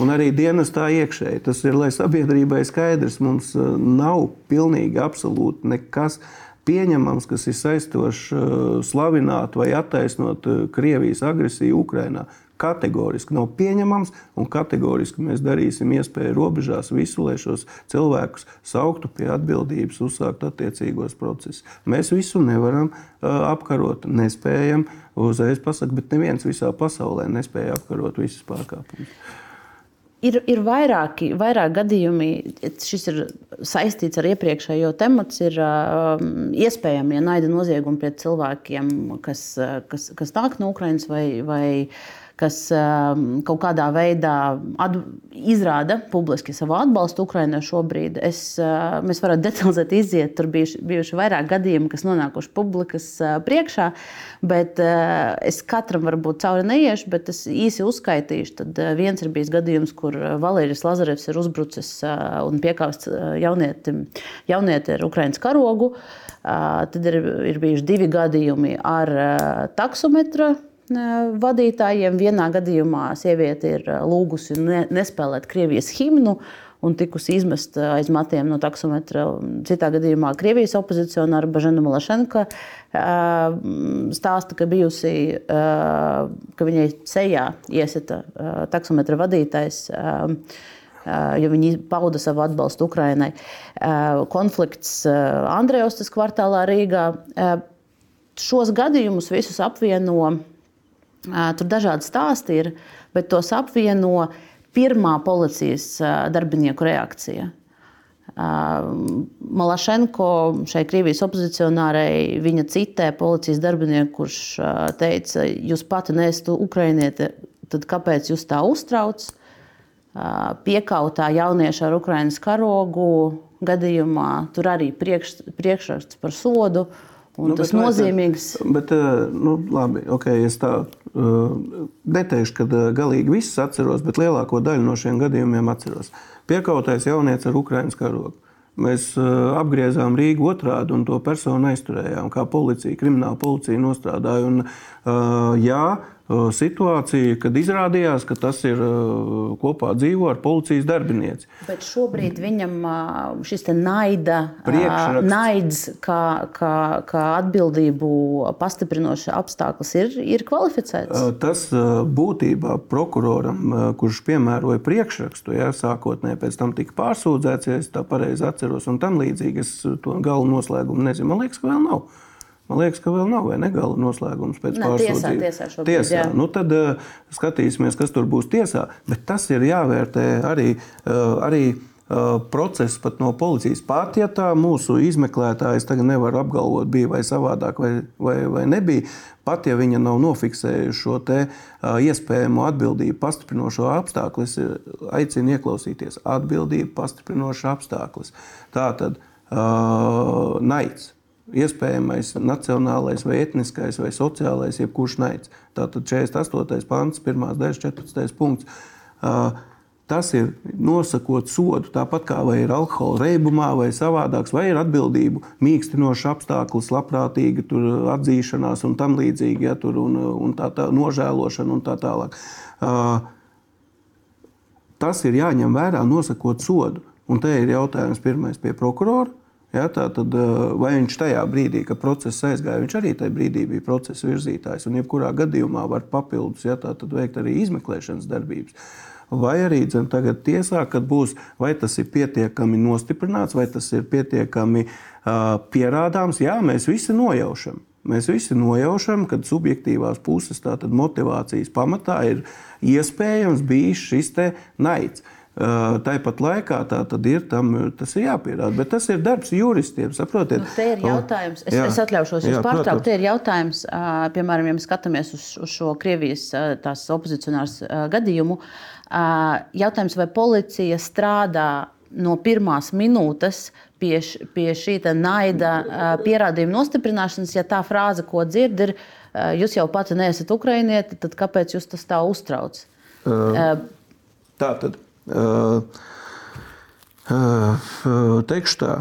Un arī dienestā iekšēji. Tas ir, lai sabiedrībai skaidrs, mums uh, nav pilnīgi absolūti nekas pieņemams, kas ir saistošs uh, slavināt vai attaisnot Krievijas agresiju Ukrajinā kategoriski nav pieņemams, un kategoriski mēs darīsim iespēju robežās visu, lai šos cilvēkus sauktu pie atbildības, uzsākt attiecīgos procesus. Mēs visu nevaram apkarot, nespējam uzreiz pasakot, bet neviens visā pasaulē nespēja apkarot visus pārkāpumus. Ir, ir vairāki, vairāk gadījumi, šis ir saistīts ar iepriekšējo tematu. Ir um, iespējami ja naida noziegumi pret cilvēkiem, kas, kas, kas nāk no Ukrainas vai, vai uh, kas um, kaut kādā veidā izrāda publiski savu atbalstu Ukraiņai šobrīd. Es, uh, mēs varētu detalizēt iziet, tur bijuši, bijuši vairāk gadījumi, kas nonākuši publikas uh, priekšā, bet uh, es katram varbūt cauri neiešu, bet es īsi uzskaitīšu. Tad viens ir bijis gadījums, kur Valērijas Lazarevs ir uzbrucis un piekāpts jaunietim, jaunieti ar Ukraiņas karogu. Tad ir, ir bijuši divi gadījumi ar taksometru vadītājiem. Vienā gadījumā sieviete ir lūgusi ne, nespēlēt Krievijas himnu un tikusi izmesta aiz matiem no taksometra. Citā gadījumā Krievijas opozicionāra Bažena Malašenka stāsta, ka bijusi, ka viņai sejā iesita taksometra vadītājs jo viņi pauda savu atbalstu Ukrainai. Konflikts Andrejostas kvartālā Rīgā. Šos gadījumus visus apvieno Tur dažādi stāsti ir, bet tos apvieno pirmā policijas darbinieku reakcija. Malašenko šai Krievijas opozicionārai viņa citē policijas darbinieku, kurš teica, jūs pati neesat ukrainiete, tad kāpēc jūs tā uztraucat? piekautā jaunieša ar Ukraiņas karogu gadījumā tur arī priekš, priekšraksts par sodu. Un nu, tas ir nozīmīgs. Bet, nu, labi, okay, es tā neteikšu, ka galīgi visus atceros, bet lielāko daļu no šiem gadījumiem atceros. Piekautais jaunietis ar Ukraiņas karogu. Mēs uh, apgriezām Rīgu otrādi un to personu aizturējām. Kā policija, krimināla policija nostrādāja. Un, uh, jā, situācija, kad izrādījās, ka tas ir kopā dzīvo ar policijas darbinieci. Bet šobrīd viņam šis naida, naids, kā, kā, kā atbildību pastiprinošs apstākļus, ir, ir kvalificēts. Tas būtībā prokuroram, kurš piemēroja priekšrakstu, ja, sākotnēji pēc tam tika pārsūdzēts, ja es tā pareizi atceros, un tam līdzīgi es to galu noslēgumu nezinu. Man liekas, ka vēl nav. Man liekas, ka vēl nav negala noslēgums pēc pārsūdzības. Tiesā, tiesā, tiesā. Jā. Nu, tad uh, skatīsimies, kas tur būs tiesā. Bet tas ir jāvērtē arī. Uh, arī uh, process pat no policijas. Pat ja tā mūsu izmeklētājs tagad nevar apgalvot, bija vai savādāk, vai, vai, vai nebija, pat ja viņa nav nofiksējusi šo te, uh, iespējamo atbildību pastiprinošo apstākļu, es aicinu ieklausīties. Atbildība pastiprinošs apstākļus. Tā tad uh, naids iespējamais nacionālais, vai etniskais, vai sociālais, jebkurš naids. Tātad 48. pants, 1. daļa, 14. punkts. Tas ir nosakot sodu, tāpat kā vai ir alkohola reibumā, vai savādāks, vai ir atbildību, mīkstinošs apstākļus, labprātīga atzīšanās un tam līdzīgi, ja, tur, un, un tā, tā nožēlošana un tā tālāk. Tas ir jāņem vērā, nosakot sodu. Un te ir jautājums pirmais pie prokurora Ja, tad, vai viņš tajā brīdī, kad process aizgāja, viņš arī tajā brīdī bija procesa virzītājs. Un, jebkurā gadījumā, var papildus ja, veikt arī izmeklēšanas darbības. Vai arī dzen, tagad tiesā, kad būs, vai tas ir pietiekami nostiprināts, vai tas ir pietiekami uh, pierādāms, jā, mēs visi nojaušam. Mēs visi nojaušam, ka subjektīvās puses, tātad motivācijas pamatā, ir iespējams bijis šis naids. Tāpat laikā tā ir, tam, tas ir jāpierāda. Bet tas ir darbs juristiem. Saprotiet? Nu, te ir jautājums, es, jā, es atļaušos jūs pārtraukt. Te ir jautājums, piemēram, ja mēs skatāmies uz, uz šo Krievijas opozicionārs gadījumu. Jautājums, vai policija strādā no pirmās minūtes pie, pie šī naida pierādījuma nostiprināšanas, ja tā frāze, ko dzird, ir, jūs jau pati neesat ukrainieti, tad kāpēc jūs tas tā uztrauc? Uh, tā tad. Teikšu tā,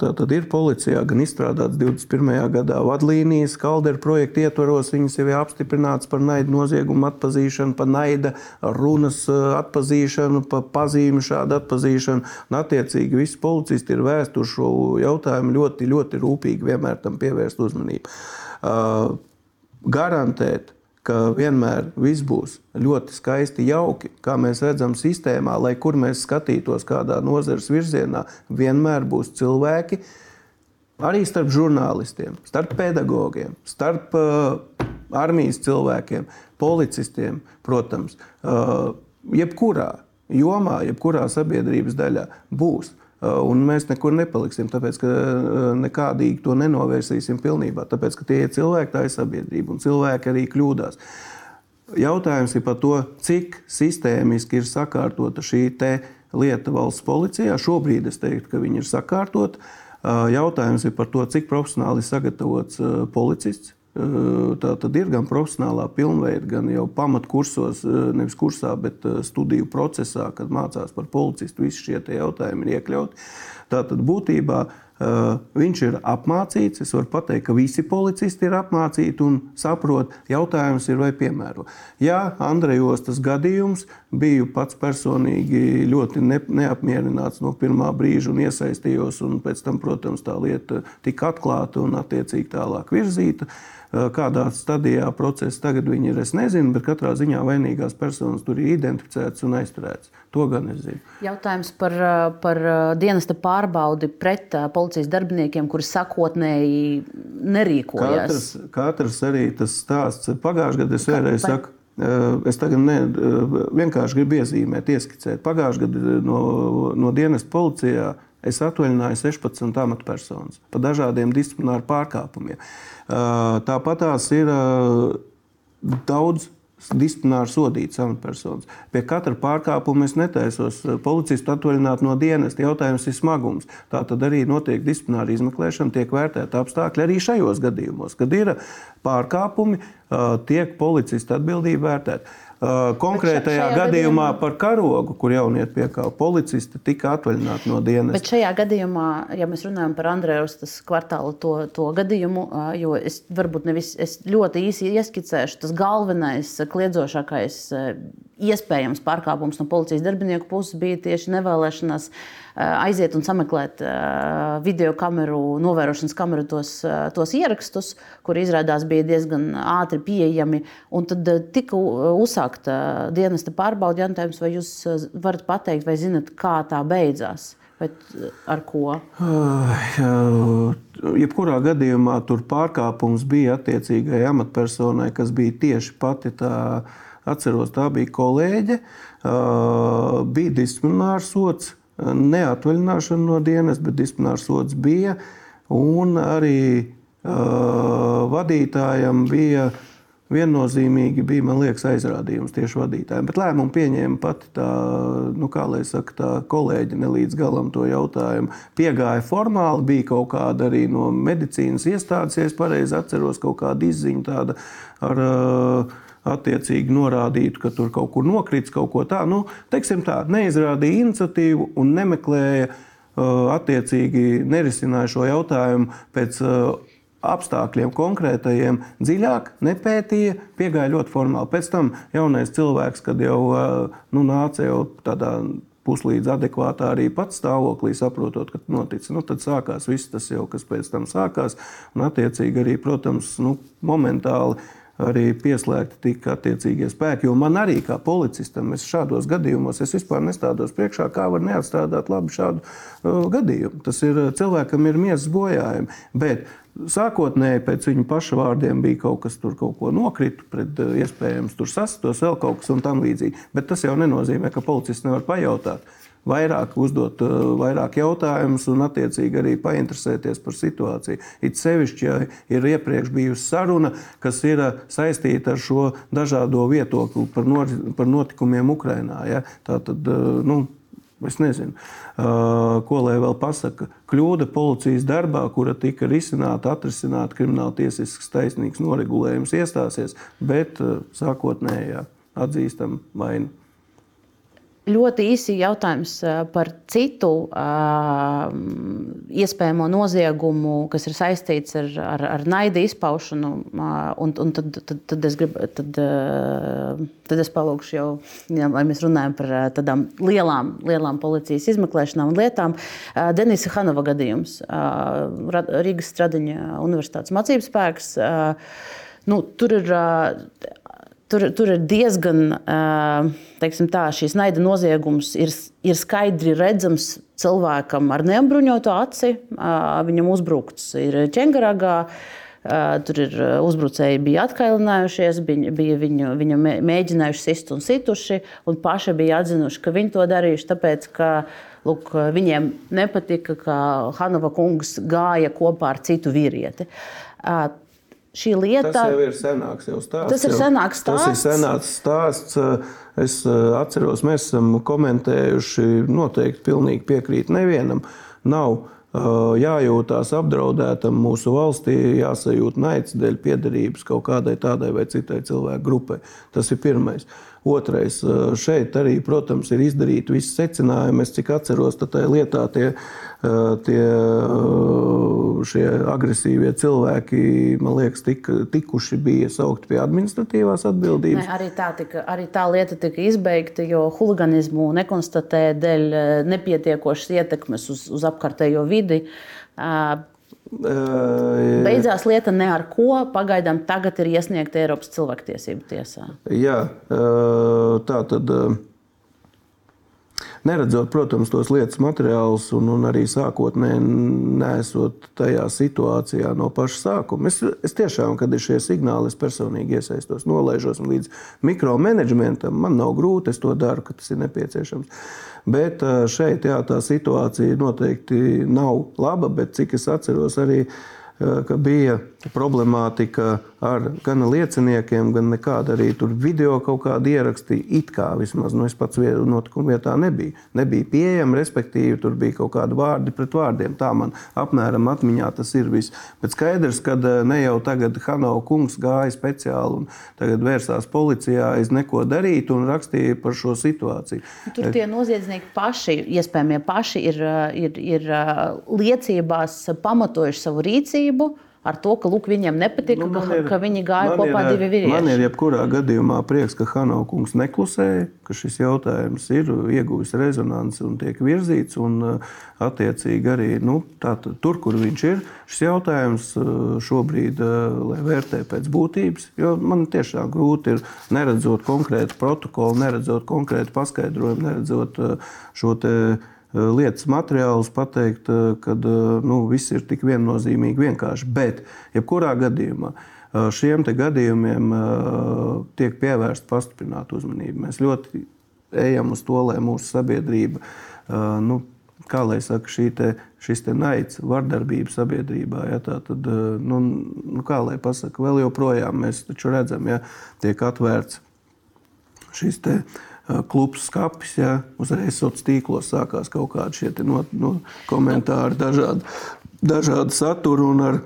tā tad ir policijā gan izstrādāts 21. gadā vadlīnijas, Kaldera projekta ietvaros, viņas jau ir apstiprināts par naida noziegumu atpazīšanu, par naida runas atpazīšanu, par pazīmi šādu atpazīšanu. Un, attiecīgi, visi policisti ir vēsti uz šo jautājumu ļoti, ļoti rūpīgi vienmēr tam pievērst uzmanību. Garantēt ka vienmēr viss būs ļoti skaisti, jauki, kā mēs redzam sistēmā, lai kur mēs skatītos kādā nozares virzienā, vienmēr būs cilvēki, arī starp žurnālistiem, starp pedagogiem, starp uh, armijas cilvēkiem, policistiem, protams, uh, jebkurā jomā, jebkurā sabiedrības daļā būs. Uh, un mēs nekur nepaliksim, tāpēc ka uh, nekādīgi to nenovērsīsim pilnībā. Tāpēc ka tie ir cilvēki, tā ir sabiedrība, un cilvēki arī kļūdās. Jautājums ir par to, cik sistēmiski ir sakārtota šī lieta valsts policijā. Šobrīd es teiktu, ka viņi ir sakārtoti. Uh, jautājums ir par to, cik profesionāli sagatavots policists. Tā tad ir gan profesionālā pilnveida, gan jau pamatkursos, nevis kursā, bet studiju procesā, kad mācās par policistu. Visi šie jautājumi ir iekļauti. Tātad būtībā viņš ir apmācīts. Es varu pateikt, ka visi policisti ir apmācīti un saprot, jautājums ir, vai piemēro. Jā, Andrejos tas gadījums biju pats personīgi ļoti ne, neapmierināts no pirmā brīža un iesaistījos, un pēc tam, protams, tā lieta tika atklāta un attiecīgi tālāk virzīta. Eh, kādā stadijā procesa tagad viņi ir, es nezinu, bet katrā ziņā vainīgās personas tur ir identificētas un aizturētas. To gan es zinu. Jautājums par, eh, par eh, dienesta pārbaudi pret policijas darbiniekiem, kuri sakotnēji nerīkojas. Katrs, katrs arī tas stāsts. Pagājušajā gadā es vēlreiz saku. Es tagad ne, vienkārši gribu iezīmēt, ieskicēt. Pagājušajā gadā no, no dienas policijā es atvaļināju 16 amatpersonas par dažādiem disciplināru pārkāpumiem. Tāpat tās ir daudz disciplināri sodītas amatpersonas. Pie katra pārkāpuma es netaisos policistu atvaļināt no dienas. Jautājums ir smagums. Tā tad arī notiek disciplināra izmeklēšana, tiek vērtēta apstākļi arī šajos gadījumos, kad ir pārkāpumi, tiek policista atbildība vērtēta. Konkrētajā gadījumā, par karogu, kur jaunieti piekāpa policisti, tika atvaļināti no dienas. Bet šajā gadījumā, ja mēs runājam par Andrejus kvartālu to, to gadījumu, jo es varbūt nevis es ļoti īsi ieskicēšu, tas galvenais, kliedzošākais iespējams pārkāpums no policijas darbinieku puses bija tieši nevēlēšanās aiziet un sameklēt video kameru, novērošanas kameru tos, tos ierakstus, kur izrādās bija diezgan ātri pieejami. Un tad tika uzsākta dienesta pārbauda jautājums, vai jūs varat pateikt, vai zinat, kā tā beidzās? Bet ar ko? Jebkurā gadījumā tur pārkāpums bija attiecīgai amatpersonai, kas bija tieši pati tā Atceros, tā bija kolēģe, bija disciplinārs sots, neatvaļināšana no dienas, bet disciplinārs sots bija. Un arī vadītājam bija viennozīmīgi bija, man liekas, aizrādījums tieši vadītājiem. Bet lēmumu pieņēma pati tā, nu, kā lai saka, tā kolēģi ne līdz galam to jautājumu. Piegāja formāli, bija kaut kāda arī no medicīnas iestādes, ja es pareizi atceros, kaut kāda izziņa tāda ar uh, attiecīgi norādītu, ka tur kaut kur nokrits, kaut ko tādu. Nu, teiksim tā, neizrādīja iniciatīvu un nemeklēja, uh, attiecīgi nerisināja šo jautājumu pēc uh, apstākļiem konkrētajiem dziļāk, nepētīja, piegāja ļoti formāli. Pēc tam jaunais cilvēks, kad jau uh, nu, nāca jau tādā puslīdz adekvātā arī pats stāvoklī, saprotot, ka noticis. Nu, tad sākās viss tas jau, kas pēc tam sākās. Un, attiecīgi, arī, protams, nu, momentāli arī pieslēgti tika attiecīgie spēki. Jo man arī kā policistam, šādos gadījumos es vispār nestādos priekšā, kā var neatstrādāt labi šādu uh, gadījumu. Tas ir uh, cilvēkam ir miesas bojājumi. Bet Sākotnēji pēc viņa paša vārdiem bija kaut kas tur, kaut ko nokrita, pret uh, iespējams tur sastos, vēl kaut kas un tam līdzīgi. Bet tas jau nenozīmē, ka policists nevar pajautāt vairāk uzdot uh, vairāk jautājumus un, attiecīgi, arī painteresēties par situāciju. It sevišķi, ja ir iepriekš bijusi saruna, kas ir uh, saistīta ar šo dažādo viedokli par, nor, par notikumiem Ukrajinā. Ja? Tā tad, uh, nu, Es nezinu, ko lai vēl pasaka. Kļūda policijas darbā, kura tika risināta, atrisināta krimināla tiesisks taisnīgs noregulējums iestāsies, bet sākotnējā atzīstam vainu. Ļoti īsi jautājums par citu uh, iespējamo noziegumu, kas ir saistīts ar, ar, ar naida izpaušanu. Uh, un, un tad, tad, tad, es gribu, tad, uh, tad es palūkšu, jau, ja mēs runājam par tādām lielām, lielām policijas izmeklēšanām un lietām. Denisa Hanova gadījums, Rīgas Stradiņa Universitātes mācības spēks. Nu, tur ir Tur, tur ir diezgan, teiksim tā, šīs naida noziegums ir, ir skaidri redzams cilvēkam ar neapbruņotu aci. Viņam uzbrukts ir ķengaragā. Tur ir uzbrucēji, bija atkailinājušies, bija, bija viņu, viņu mēģinājuši sist un situši, un paši bija atzinuši, ka viņi to darījuši tāpēc, ka lūk, viņiem nepatika, ka Hanova kungs gāja kopā ar citu vīrieti šī lieta. Tas jau ir senāks jau stāsts. Tas ir senāks stāsts. Tas ir senāks stāsts. Es eh, atceros, mēs esam komentējuši, noteikti pilnīgi piekrīt nevienam. Nav eh, jājūtās apdraudētam mūsu valstī, jāsajūt naids dēļ piederības kaut kādai tādai vai citai cilvēku grupai. Tas ir pirmais. Otrais, eh, šeit arī, protams, ir izdarīti visi secinājumi. Es cik atceros, tad tajā lietā tie, tie šie agresīvie cilvēki, man liekas, tika, tikuši bija saukti pie administratīvās atbildības. Ne, arī, tā tika, arī tā lieta tika izbeigta, jo huliganismu nekonstatēja dēļ eh, nepietiekošas ietekmes uz, uz apkārtējo vidi. Beidzās lieta ne ar ko. Pagaidām tagad ir iesniegta Eiropas cilvēktiesību tiesā. Jā, tā tad. Neredzot, protams, tos lietas materiālus un, un arī sākotnēji nesot tajā situācijā no paša sākuma. Es, es tiešām, kad ir šie signāli, es personīgi iesaistos, nolaižos līdz mikromanagementam. Man nav grūti, es to daru, kad tas ir nepieciešams. Bet šeit jā, tā situācija noteikti nav laba, bet cik es atceros arī ka bija problemātika ar gan lieciniekiem, gan nekāda arī tur video kaut kāda ieraksti. It kā vismaz nu, es pats notikuma vietā nebija. Nebija pieejama, respektīvi, tur bija kaut kādi vārdi pret vārdiem. Tā man apmēram atmiņā tas ir viss. Bet skaidrs, ka ne jau tagad Hanau kungs gāja speciāli un tagad vērsās policijā aiz neko darīt un rakstīja par šo situāciju. Tur tie noziedznieki paši, iespējamie paši, ir, ir, ir liecībās pamatojuši savu rīcību ar to, ka lūk, viņiem nepatika, nu, ka, ir, ka viņi gāja kopā ir, divi vīrieši. Man ir jebkurā gadījumā prieks, ka Hanau kungs neklusēja, ka šis jautājums ir ieguvis rezonanci un tiek virzīts. Un, attiecīgi arī nu, tātad, tur, kur viņš ir, šis jautājums šobrīd lai vērtē pēc būtības. Man tiešām grūti ir neredzot konkrētu protokolu, neredzot konkrētu paskaidrojumu, neredzot šo te Eh, lietas materiālus, pateikt, eh, ka eh, nu, viss ir tik viennozīmīgi vienkārši. Bet, jebkurā gadījumā, šiem gadījumiem tiek pievērsta pastiprināta uzmanība. Mēs ļoti ejam uz to, lai mūsu sabiedrība, nu, kā lai saka, te, šis te naids, vardarbība sabiedrībā, ja, tā tad, nu, nu, kā lai pasaka, vēl joprojām mēs redzam, ja tiek atvērts šis te klubs skapis, ja uzreiz sociālos tīklos sākās kaut kādi šie no, no komentāri, dažādi, dažādi saturi un ar,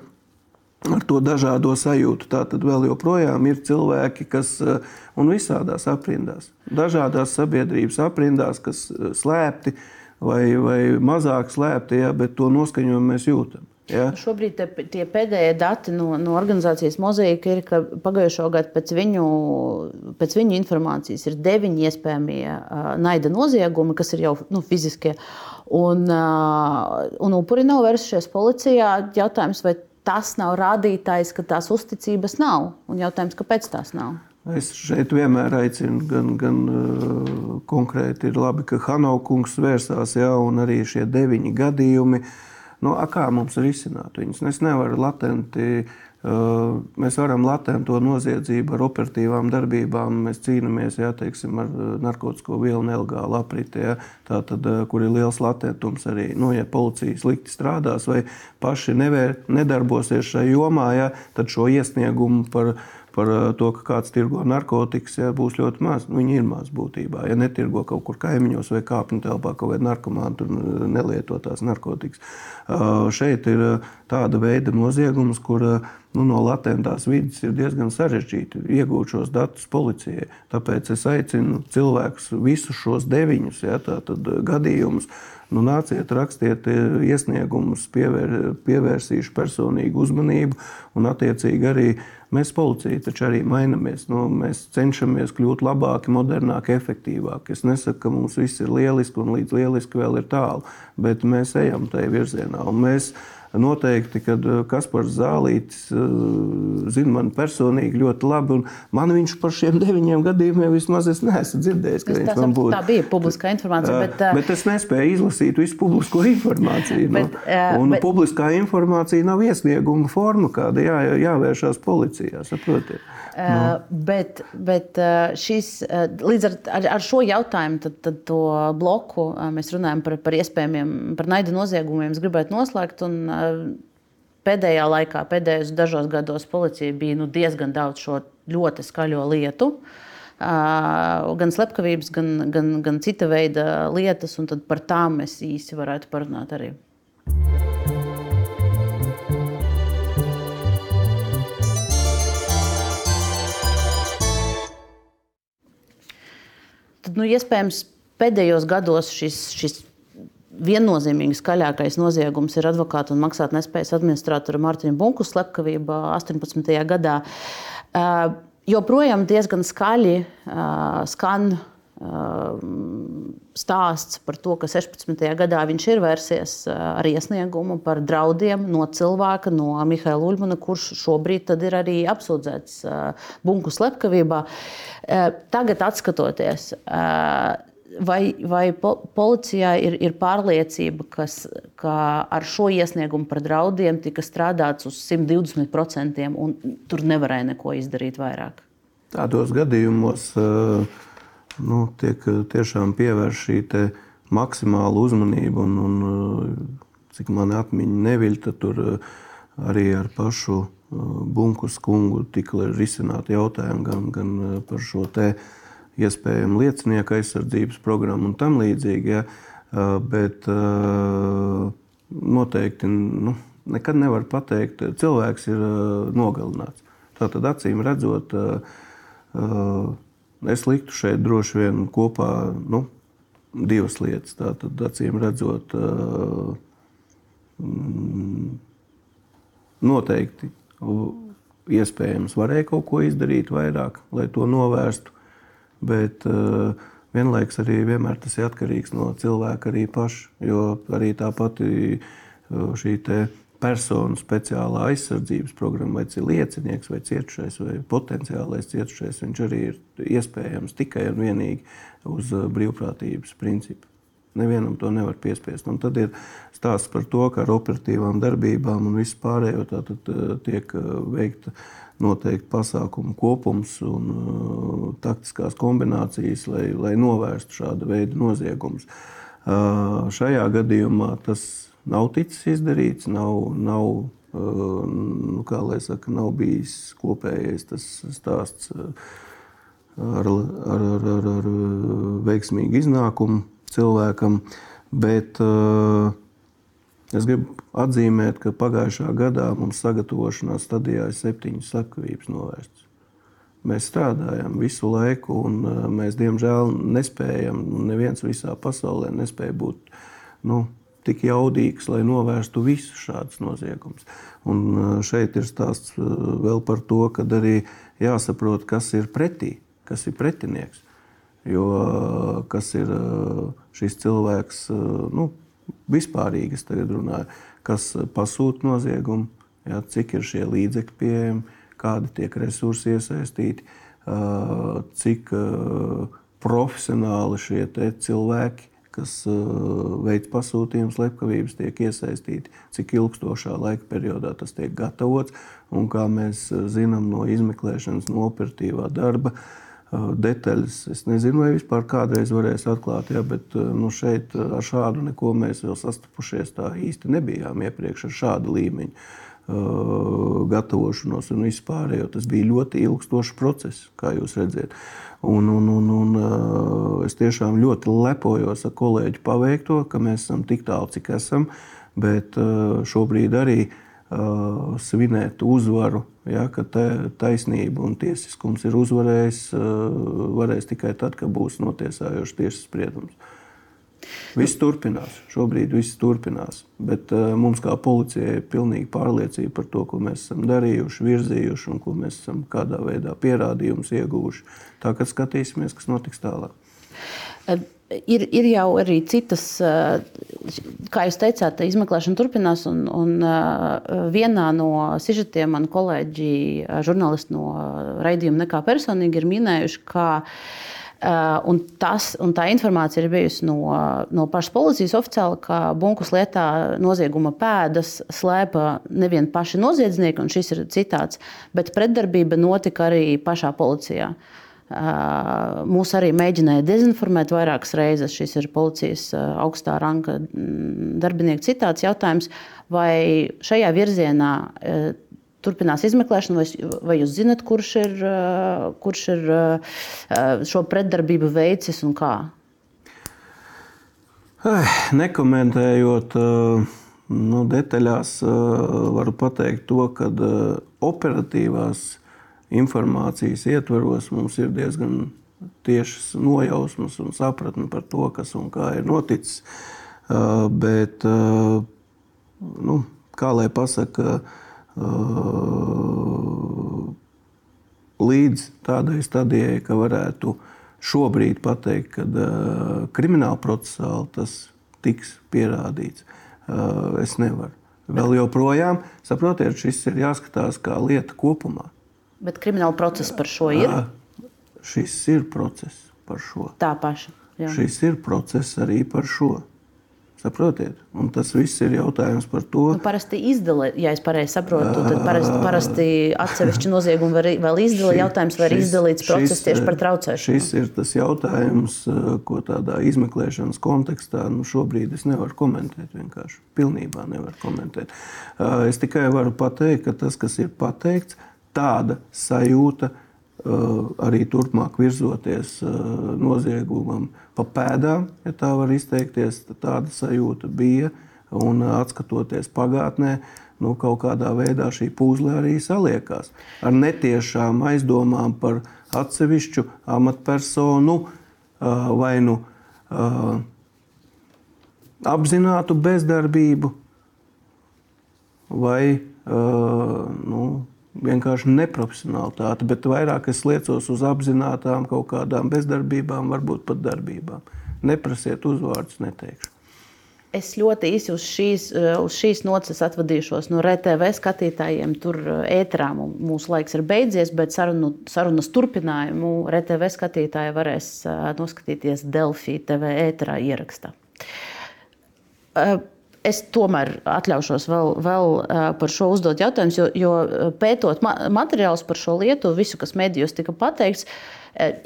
ar to dažādo sajūtu. Tā tad vēl joprojām ir cilvēki, kas un visādās aprindās, dažādās sabiedrības aprindās, kas slēpti vai, vai mazāk slēpti, ja, bet to noskaņojumu mēs jūtam. Ja. Šobrīd te, tie pēdējie dati no, no organizācijas Mozaika ir, ka pagājušo gadu pēc viņu, pēc viņu informācijas ir deviņi iespējamie uh, naida noziegumi, kas ir jau nu, fiziskie. Un, uh, un upuri nav vērsušies policijā. Jautājums, vai tas nav rādītājs, ka tās uzticības nav? Un jautājums, kāpēc tās nav? Es šeit vienmēr aicinu, gan, gan uh, konkrēti ir labi, ka Hanaukungs vērsās, jā, un arī šie deviņi gadījumi. Uh, Nu, kā mums risināt viņus? Es nevaru latenti. Uh, mēs varam latēt to noziedzību ar operatīvām darbībām. Mēs cīnāmies jā, teiksim, ar uh, narkotiku vielu nelegālu apriti, jā, tātad, uh, kur ir liels latentums arī. Nu, ja policija slikti strādās vai paši nevēr, nedarbosies šajā jomā, jā, tad šo iesniegumu par par eh, to, ka kāds tirgo narkotikas, ja, būs ļoti maz. Nu, viņi ir maz būtībā. Ja netirgo kaut kur kaimiņos vai kāpņu telpā kaut kāda narkomāna, tur eh, nelietotās narkotikas. Uh, šeit ir tāda veida noziegums, kur nu, no latentās vidas ir diezgan sarežģīti iegūt šos datus policijai. Tāpēc es aicinu cilvēkus visus šos deviņus ja, gadījumus Nu, nāciet, rakstiet iesniegumus, pievēr, pievērsīšu personīgu uzmanību, un attiecīgi arī mēs, policija, taču arī mainamies. Nu, mēs cenšamies kļūt labāki, modernāki, efektīvāki. Es nesaku, ka mums viss ir lieliski un līdz lieliski vēl ir tālu, bet mēs ejam tajā virzienā. Noteikti, ka eh, Kaspars Zālītis eh, zina mani personīgi ļoti labi. Man viņš par šiem deviņiem gadījumiem vismaz es neesmu dzirdējis, viņš man būtu. Tā bija publiskā informācija. Bet, uh, bet es nespēju izlasīt visu publisko informāciju. Nu. Bet, uh, un bet... publiskā informācija nav iesnieguma forma, kāda jā, jāvēršās policijā. Saprotiet? Uh, bet bet šis, līdz ar, ar, ar šo jautājumu tad, tad to bloku mēs runājam par, par iespējamiem par naida noziegumiem. Es gribētu noslēgt. Un, Pēdējā laikā, pēdējos dažos gados, policija bija nu, diezgan daudz šo ļoti skaļo lietu. Gan slepkavības, gan, gan, gan cita veida lietas, un par tām mēs īsi varētu parunāt arī. Nu, iespējams, pēdējos gados šis, šis viennozīmīgi skaļākais noziegums ir advokāta un maksātnespējas administratora Mārtiņa Bunku slepkavība 18. gadā. Uh, joprojām diezgan skaļi uh, skan stāsts par to, ka 16. gadā viņš ir vērsies ar iesniegumu par draudiem no cilvēka, no Mihaila Uļmana, kurš šobrīd ir arī apsūdzēts bunku slepkavībā. Tagad, skatoties, Vai, vai po, policijā ir, ir pārliecība, kas, ka ar šo iesniegumu par draudiem tika strādāts uz 120%, un tur nevarēja neko izdarīt vairāk? Tādos gadījumos eh, nu, tiek tiešām pievērsta šī maksimāla uzmanība, un, un eh, cik man atmiņa neviļ, tad tur uh, arī ar pašu Bunkus kungu tika risināti jautājumi gan, gan par šo te iespējamu liecinieku aizsardzības programmu un tam līdzīgi. Ja. Bet noteikti nu, nekad nevar pateikt, cilvēks ir nogalināts. Tātad acīm redzot, es liktu šeit droši vien kopā nu, divas lietas. Tātad acīm redzot, noteikti iespējams varēja kaut ko izdarīt vairāk, lai to novērstu. Bet vienlaikus arī vienmēr tas ir atkarīgs no cilvēka arī paša. Jo arī tā pati šī persona speciālā aizsardzības programma, vai tas ir liecinieks, vai cietušais, vai potenciālais cietušais, viņš arī ir iespējams tikai un vienīgi uz uh, brīvprātības principu. Nevienam to nevar piespiest. Un tad ir stāsts par to, ka ar operatīvām darbībām un visu pārējo tātad, eh, tiek eh, veikta noteikti pasākumu kopums un uh, taktiskās kombinācijas, lai, lai novērstu šādu veidu noziegumus. Uh, šajā gadījumā tas nav ticis izdarīts, nav, nav, uh, nu, saka, nav bijis kopējais tas stāsts ar, ar, ar, ar, ar veiksmīgu iznākumu cilvēkam. Bet uh, es gribu atzīmēt, ka pagājušā gadā mums sagatavošanās stadijā ir septiņas slepkavības novērstas. Mēs strādājam visu laiku, un uh, mēs diemžēl nespējam, neviens visā pasaulē nespēja būt nu, tik jaudīgs, lai novērstu visus šādus noziegumus. Un uh, šeit ir stāsts vēl par to, ka arī jāsaprot, kas ir pretī, kas ir pretinieks. Jo kas ir šis cilvēks, nu, vispārīgi es tagad runāju, kas pasūta noziegumu, ja, cik ir šie līdzekļi pieejami, kādi tiek resursi iesaistīti, cik profesionāli šie cilvēki, kas veids pasūtījumus, slepkavības, tiek iesaistīti, cik ilgstošā laika periodā tas tiek gatavots. Un kā mēs zinām no izmeklēšanas, no operatīvā darba, uh, detaļas. Es nezinu, vai vispār kādreiz varēs atklāt, ja, bet nu, šeit ar šādu neko mēs vēl sastapušies tā īsti nebijām iepriekš ar šādu līmeņu gatavošanos un vispār, jo tas bija ļoti ilgstošs process, kā jūs redzat. Un, un, un, un es tiešām ļoti lepojos ar kolēģu paveikto, ka mēs esam tik tālu, cik esam, bet šobrīd arī svinēt uzvaru, ja, ka taisnība un tiesiskums ir uzvarējis, varēs tikai tad, kad būs notiesājošs tiesas spriedums. Viss turpinās, šobrīd viss turpinās. Bet uh, mums, kā policijai, ir pilnīga pārliecība par to, ko mēs esam darījuši, virzījuši un ko mēs esam kādā veidā pierādījumus ieguvuši. Tā kā skatīsimies, kas notiks tālāk. Ir, ir jau arī citas, kā jūs teicāt, izmeklēšana turpinās. Un, un vienā no sižetiem man kolēģi, žurnālisti no raidījuma nekā personīgi ir minējuši, ka Un, tas, un tā informācija ir bijusi no, no pašas policijas oficiāli, ka bunkus lietā nozieguma pēdas slēpa nevien paši noziedznieki, un šis ir citāts, bet pretdarbība notika arī pašā policijā. Uh, Mūs arī mēģināja dezinformēt vairākas reizes. Šis ir policijas augstā ranga darbinieks citāts jautājums, vai šajā virzienā turpinās izmeklēšana, vai, vai jūs zinat, kurš ir, kurš ir šo pretdarbību veicis un kā? Nekomentējot nu, detaļās, varu pateikt to, ka operatīvās informācijas ietvaros mums ir diezgan tiešas nojausmas un sapratne par to, kas un kā ir noticis. Bet, nu, kā lai pasaka, līdz tādai stadijai, ka varētu šobrīd pateikt, ka krimināla procesāli tas tiks pierādīts, es nevaru. Vēl joprojām, saprotiet, šis ir jāskatās kā lieta kopumā. Bet krimināla procesa par šo ir? Jā, šis ir process par šo. Tā paša. Jā. Šis ir process arī par šo. Saprotiet? Un tas viss ir jautājums par to. Nu, parasti izdala, ja es pareizi saprotu, tad parasti, parasti atsevišķi noziegumi var, vēl izdala. Jautājums, vai ir izdalīts process tieši par traucēšanu. Šis ir tas jautājums, ko tādā izmeklēšanas kontekstā nu, šobrīd es nevaru komentēt. Vienkārši pilnībā nevaru komentēt. Es tikai varu pateikt, ka tas, kas ir pateikts, tāda sajūta arī turpmāk virzoties noziegumam pa pēdām, ja tā var izteikties, tāda sajūta bija. Un atskatoties pagātnē, nu, kaut kādā veidā šī puzle arī saliekās ar netiešām aizdomām par atsevišķu amatpersonu vai nu apzinātu bezdarbību vai nu, vienkārši neprofesionālitāte, bet vairāk es liecos uz apzinātām kaut kādām bezdarbībām, varbūt pat darbībām. Neprasiet uzvārdus, neteikšu. Es ļoti īsi uz šīs, uz šīs nocis atvadīšos no RTV skatītājiem. Tur ētrā mūsu laiks ir beidzies, bet sarunu, sarunas turpinājumu RTV skatītāji varēs noskatīties Delfī TV ētrā ierakstā. Es tomēr atļaušos vēl, vēl par šo uzdot jautājumus, jo, jo pētot ma materiālus par šo lietu, visu, kas medijos tika pateikts,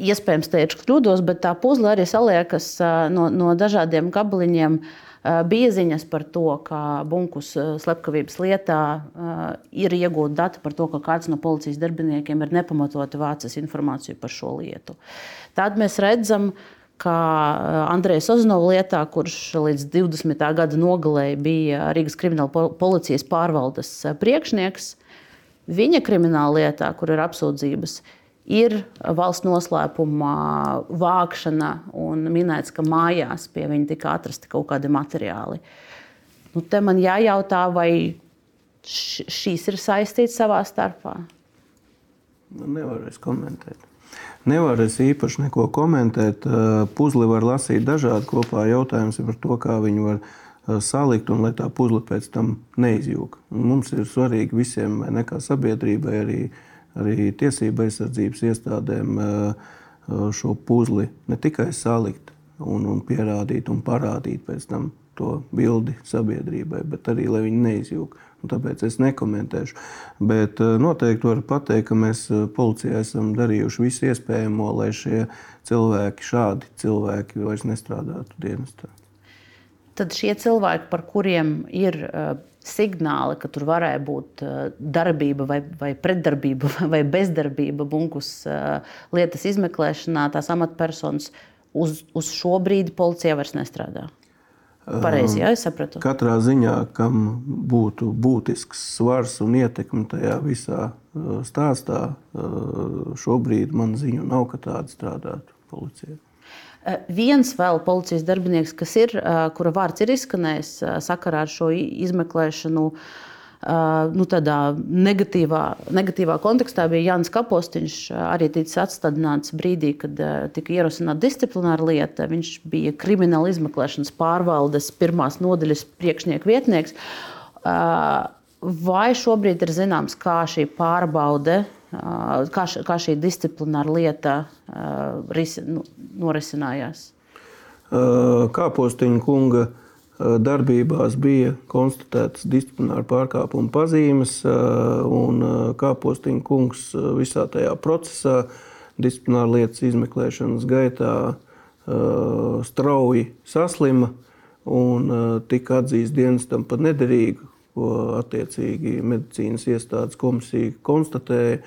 iespējams, te ir kļūdos, bet tā puzle arī saliekas no, no dažādiem gabaliņiem. Bija ziņas par to, ka Bunkus slepkavības lietā ir iegūta dati par to, ka kāds no policijas darbiniekiem ir nepamatoti vācis informāciju par šo lietu. Tad mēs redzam, ka kā eh, Andrejs Ozinovs lietā, kurš līdz 20. gada nogalē bija Rīgas krimināla policijas pārvaldes eh, priekšnieks. Viņa krimināla lietā, kur ir apsūdzības, ir valsts noslēpuma vākšana un minēts, ka mājās pie viņa tika atrasti kaut kādi materiāli. Nu, te man jājautā, vai šīs ir saistītas savā starpā? Nu, nevaru es komentēt. Nevar es īpaši neko komentēt. Puzli var lasīt dažādi kopā. Jautājums ir par to, kā viņi var salikt un lai tā puzle pēc tam neizjūg. Mums ir svarīgi visiem, ne kā sabiedrībai, arī, arī tiesība aizsardzības iestādēm šo puzli ne tikai salikt un, un pierādīt un parādīt pēc tam to bildi sabiedrībai, bet arī lai viņi neizjūg. Tāpēc es nekomentēšu. Bet eh, noteikti varu pateikt, ka mēs eh, policijā esam darījuši visu iespējamo, lai šie cilvēki, šādi cilvēki, vairs nestrādātu dienestā. Tad šie cilvēki, par kuriem ir uh, signāli, ka tur varēja būt darbība, vai, vai pretdarbība, vai bezdarbība bunkus lietas izmeklēšanā, tās amatpersonas uz, uz šo brīdi policijā vairs nestrādā. Pareizi, jā, es sapratu. Katrā ziņā, kam būtu būtisks svars un ietekme tajā visā uh, stāstā, uh, šobrīd man ziņu nav, ka tāda strādātu policijā. Uh, viens vēl policijas darbinieks, kas ir, kura vārds ir izskanējis sakarā ar šo izmeklēšanu, uh, nu, tādā negatīvā, negatīvā kontekstā bija Jānis Kapostiņš, arī ticis atstādināts brīdī, kad tika ierosināta disciplināra lieta. Viņš bija krimināla izmeklēšanas pārvaldes pirmās nodaļas priekšnieka vietnieks. Vai šobrīd ir zināms, kā šī pārbaude, kā, kā šī disciplināra lieta ris, nu, norisinājās? Kāpostiņa kunga uh, darbībās bija konstatētas disciplināra pārkāpuma pazīmes, eh, un eh, Kāpostiņa kungs visā tajā procesā, disciplināra lietas izmeklēšanas gaitā, strauji saslima un tika atzīts dienestam par nederīgu, ko attiecīgi medicīnas iestādes komisija konstatēja.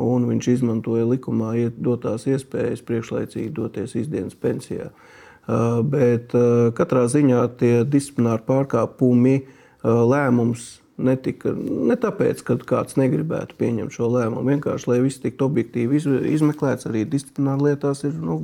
Viņš izmantoja likumā dotās iespējas priekšlaicīgi doties izdienas pensijā. Uh, Eh, bet eh, katrā ziņā tie disciplināri pārkāpumi eh, lēmums netika ne tāpēc, ka kāds negribētu pieņemt šo lēmumu. Vienkārši, lai viss tiktu objektīvi izmeklēts, arī disciplināri lietās ir. Nu,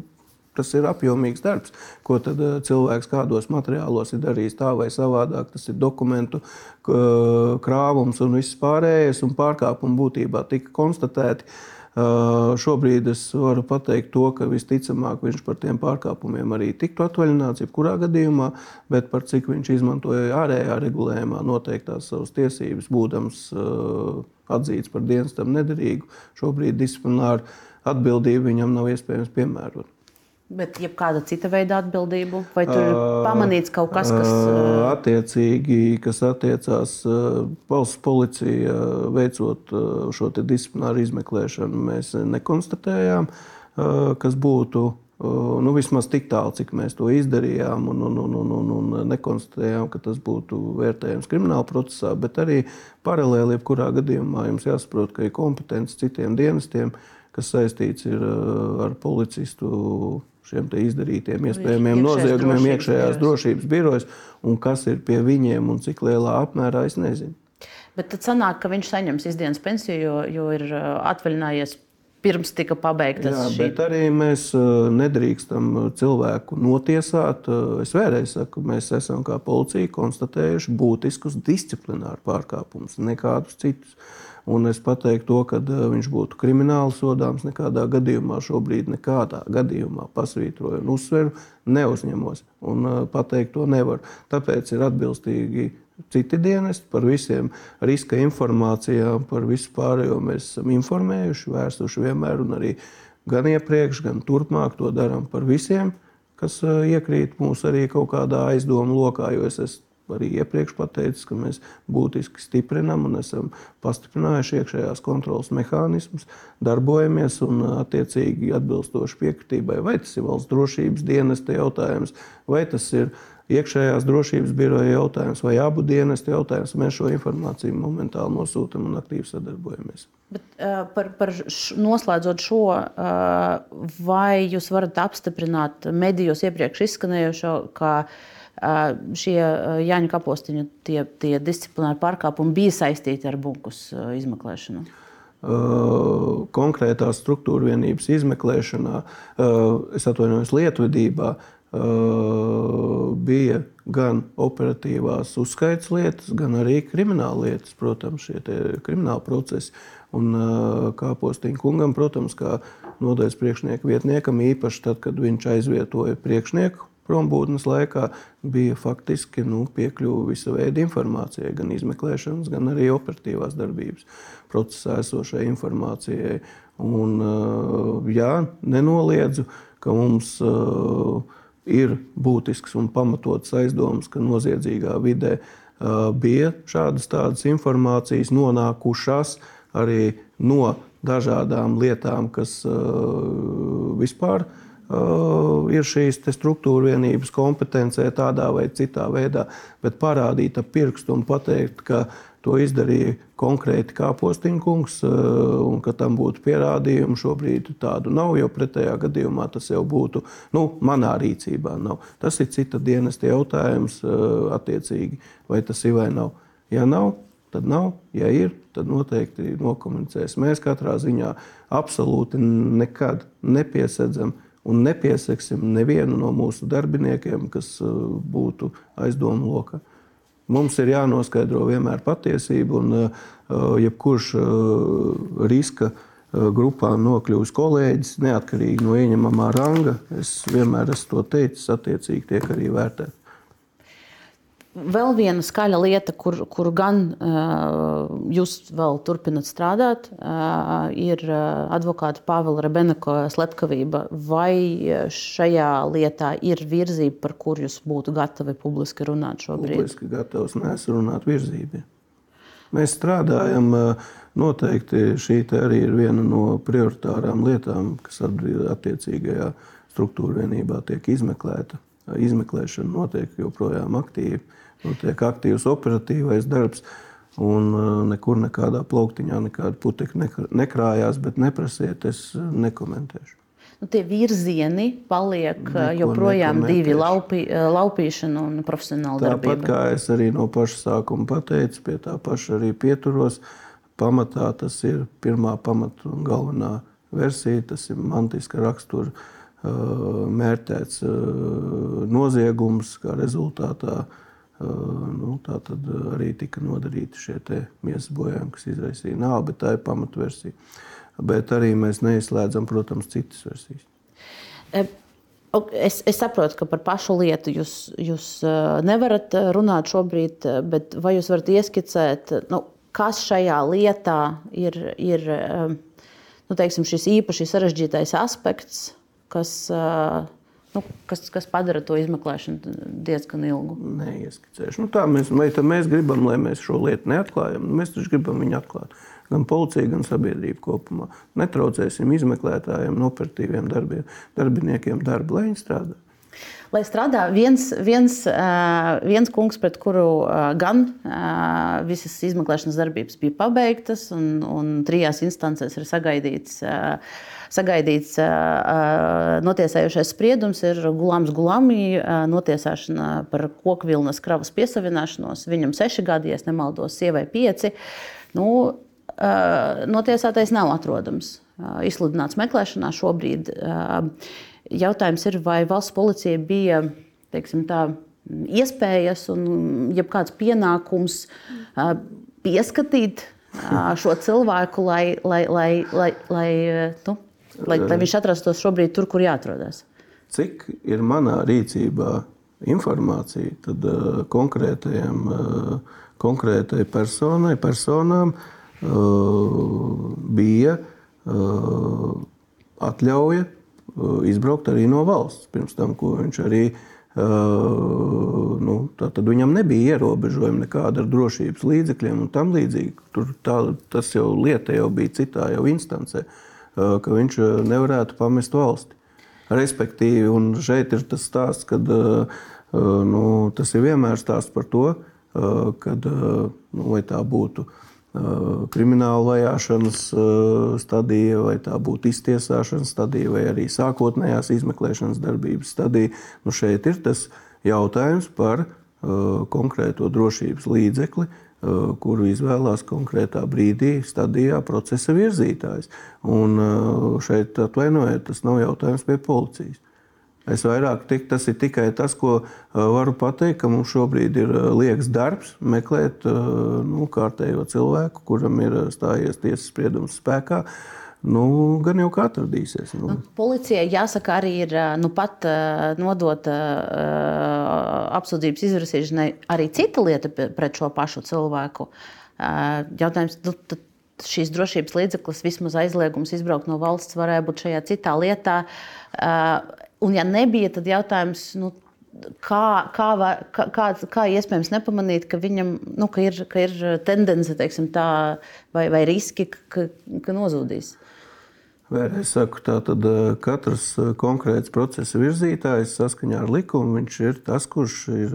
Tas ir apjomīgs darbs, ko cilvēks kādos materiālos ir darījis tā vai savādāk. Tas ir dokumentu krāvums un viss pārējais, un pārkāpumi būtībā tika konstatēti. Uh, Šobrīd es varu pateikt to, ka visticamāk viņš par tiem pārkāpumiem arī tiktu atvaļināts, jebkurā gadījumā, bet par cik viņš izmantoja ārējā regulējumā noteiktās savas tiesības, būdams atzīts par dienestam nederīgu, šobrīd disciplināru atbildību viņam nav iespējams piemērot. Bet jebkāda cita veida atbildību, vai tur ir pamanīts kaut kas, kas. Attiecīgi, kas attiecās valsts policija, veicot šo disciplināru izmeklēšanu, mēs nekonstatējām, kas būtu nu, vismaz tik tālu, cik mēs to izdarījām, un, un, un, un, un, un nekonstatējām, ka tas būtu vērtējams krimināla procesā. Bet arī paralēli, jebkurā gadījumā, jums jāsaprot, ka ir kompetence citiem dienestiem, kas saistīts ar policistu šiem izdarītiem iespējamiem noziegumiem iekšējās drošības birojas, un kas ir pie viņiem un cik lielā apmērā, es nezinu. Bet tad sanāk, ka viņš saņems izdienas pensiju, jo, jo ir atvaļinājies pirms tika pabeigtas Jā, šī. Bet arī mēs nedrīkstam cilvēku notiesāt. Es vēlreiz saku, mēs esam kā policija konstatējuši būtiskus disciplināru pārkāpumus, nekādus citus. Un es pateiktu to, ka viņš būtu krimināli sodāms. Nekādā gadījumā šobrīd, nekādā gadījumā pasvītroju un uzsveru, neuzņemos. Un pateikt to nevar. Tāpēc ir atbilstīgi citi dienesti par visiem riska informācijām, par visu pārējo mēs esam informējuši, vērstuši vienmēr un arī gan iepriekš, gan turpmāk to darām par visiem, kas iekrīt mūsu arī kaut kādā aizdomu lokā, jo es esmu arī iepriekš pateicis, ka mēs būtiski stiprinām un esam pastiprinājuši iekšējās kontrolas mehānismus, darbojamies un attiecīgi atbilstoši piekritībai. Vai tas ir valsts drošības dienesta jautājums, vai tas ir iekšējās drošības biroja jautājums vai abu dienestu jautājums. Mēs šo informāciju momentāli nosūtām un aktīvi sadarbojamies. Bet, uh, par, par š, noslēdzot šo, uh, vai jūs varat apstiprināt medijos iepriekš izskanējušo, ka uh, šie Jāņa Kapostiņa tie, tie disciplināri pārkāpumi bija saistīti ar bunkus izmeklēšanu? Konkrētās struktūra vienības izmeklēšanā, es atvainojos, lietvedībā, bija gan operatīvās uzskaits lietas, gan arī krimināla lietas, protams, šie krimināla procesi. Un kā postiņa kungam, protams, kā nodaļas priekšnieka vietniekam, īpaši tad, kad viņš aizvietoja priekšnieku prombūtnes laikā, bija faktiski nu, piekļuve visa veida informācijai, gan izmeklēšanas, gan arī operatīvās darbības procesā esošai informācijai. Un, jā, nenoliedzu, ka mums ir būtisks un pamatots aizdoms, ka noziedzīgā vidē bija šādas tādas informācijas nonākušas arī no dažādām lietām, kas vispār ir šīs struktūra vienības kompetencē tādā vai citā veidā, bet parādīt ar pirkstu un pateikt, ka to izdarīja konkrēti kā postiņkungs, eh, un ka tam būtu pierādījumi. Šobrīd tādu nav, jo pretējā gadījumā tas jau būtu nu, manā rīcībā. Nav. Tas ir cita dienesta jautājums, eh, attiecīgi, vai tas ir vai nav. Ja nav, tad nav. Ja ir, tad noteikti nokomunicēs. Mēs katrā ziņā absolūti nekad nepiesedzam un nepieseksim nevienu no mūsu darbiniekiem, kas eh, būtu aizdomu lokā. Mums ir jānoskaidro vienmēr patiesība, un uh, jebkurš uh, riska uh, grupā nokļūst kolēģis, neatkarīgi no ieņemamā ranga, es vienmēr esmu to teicis, attiecīgi tiek arī vērtēts. Vēl viena skaļa lieta, kur, kur gan uh, jūs vēl turpināt strādāt, uh, ir advokāta Pāvila Rebeneko slepkavība. Vai šajā lietā ir virzība, par kur jūs būtu gatavi publiski runāt šobrīd? Publiski gatavs neesmu runāt virzību. Mēs strādājam, noteikti šī arī ir viena no prioritārām lietām, kas attiecīgajā struktūra vienībā tiek izmeklēta. Izmeklēšana notiek joprojām aktīvi notiek aktīvs operatīvais darbs. Un uh, nekur nekādā plauktiņā nekāda putekļa nekrājās, bet neprasiet, es uh, nekomentēšu. Nu, tie virzieni paliek uh, neko, joprojām neko divi - laupi, laupīšana un profesionāla Tāpat darbība. Tāpat kā es arī no paša sākuma pateicu, pie tā paša arī pieturos. Pamatā tas ir pirmā pamata un galvenā versija. Tas ir mantiska rakstura mērķēts noziegums, kā rezultātā nu, tā tad arī tika nodarīti šie miesas bojājumi, kas izraisīja nāvi, bet tā ir pamatversija. Bet arī mēs neizslēdzam, protams, citas versijas. Es, es saprotu, ka par pašu lietu jūs, jūs nevarat runāt šobrīd, bet vai jūs varat ieskicēt, nu, kas šajā lietā ir, ir nu, teiksim, šis īpaši sarežģītais aspekts, kas uh, nu, kas, kas padara to izmeklēšanu diezgan ilgu. Neieskicēšu. Nu, tā mēs, vai mēs gribam, lai mēs šo lietu neatklājam? Mēs taču gribam viņu atklāt. Gan policija, gan sabiedrība kopumā. Netraucēsim izmeklētājiem, operatīviem darbiem, darbiniekiem darbu, lai viņi strādā. Lai strādā viens, viens, viens kungs, pret kuru gan visas izmeklēšanas darbības bija pabeigtas, un, un trijās instancēs ir sagaidīts. Sagaidīts notiesājošais spriedums ir Gulāms Gulāmī notiesāšana par koku vilnas kravas piesavināšanos. Viņam seši gadi, ja nemaldos, sievai pieci. Nu, notiesātais nav atrodams. Izsludināts meklēšanā šobrīd. Jautājums ir, vai valsts policija bija teiksim, tā, iespējas un jebkāds pienākums pieskatīt šo cilvēku, lai, lai, lai, lai, lai, nu, lai, lai viņš atrastos šobrīd tur, kur jāatrodas. Cik ir manā rīcībā informācija, tad uh, konkrētajam, uh, konkrētai personai, personām uh, bija uh, atļauja Uh, izbraukt arī no valsts. Pirms tam, ko viņš arī Uh, nu, tad viņam nebija ierobežojumi nekāda ar drošības līdzekļiem un tam līdzīgi. Tur tā, tas jau lieta jau bija citā jau instancē, uh, ka viņš nevarētu pamest valsti. Respektīvi, un šeit ir tas stāsts, ka uh, nu, tas ir vienmēr stāsts par to, kad, nu, vai tā būtu krimināla vajāšanas stadija, vai tā būtu iztiesāšanas stadija, vai arī sākotnējās izmeklēšanas darbības stadija. Nu, šeit ir tas jautājums par konkrēto drošības līdzekli, kuru izvēlās konkrētā brīdī, stadijā procesa virzītājs. Un šeit atvainojiet, tas nav jautājums pie policijas. Es vairāk tik, tas ir tikai tas, ko varu pateikt, ka mums šobrīd ir liekas darbs meklēt nu, kārtējo cilvēku, kuram ir stājies tiesas spriedums spēkā. Nu, gan jau kā atradīsies. Nu. Nu, policijai jāsaka, arī ir nu, pat nodota apsūdzības izvirzīšanai arī cita lieta pret šo pašu cilvēku. Jautājums, nu, šīs drošības līdzeklis, vismaz aizliegums izbraukt no valsts, varēja būt šajā citā lietā. Un, ja nebija, tad jautājums, nu, kā, kā, kā, kā, kā iespējams nepamanīt, ka viņam nu, ka ir, ka ir tendence teiksim, tā, vai, vai riski, ka, ka nozudīs. Vēlreiz saku, tā tad katrs konkrēts procesa virzītājs saskaņā ar likumu ir tas, kurš ir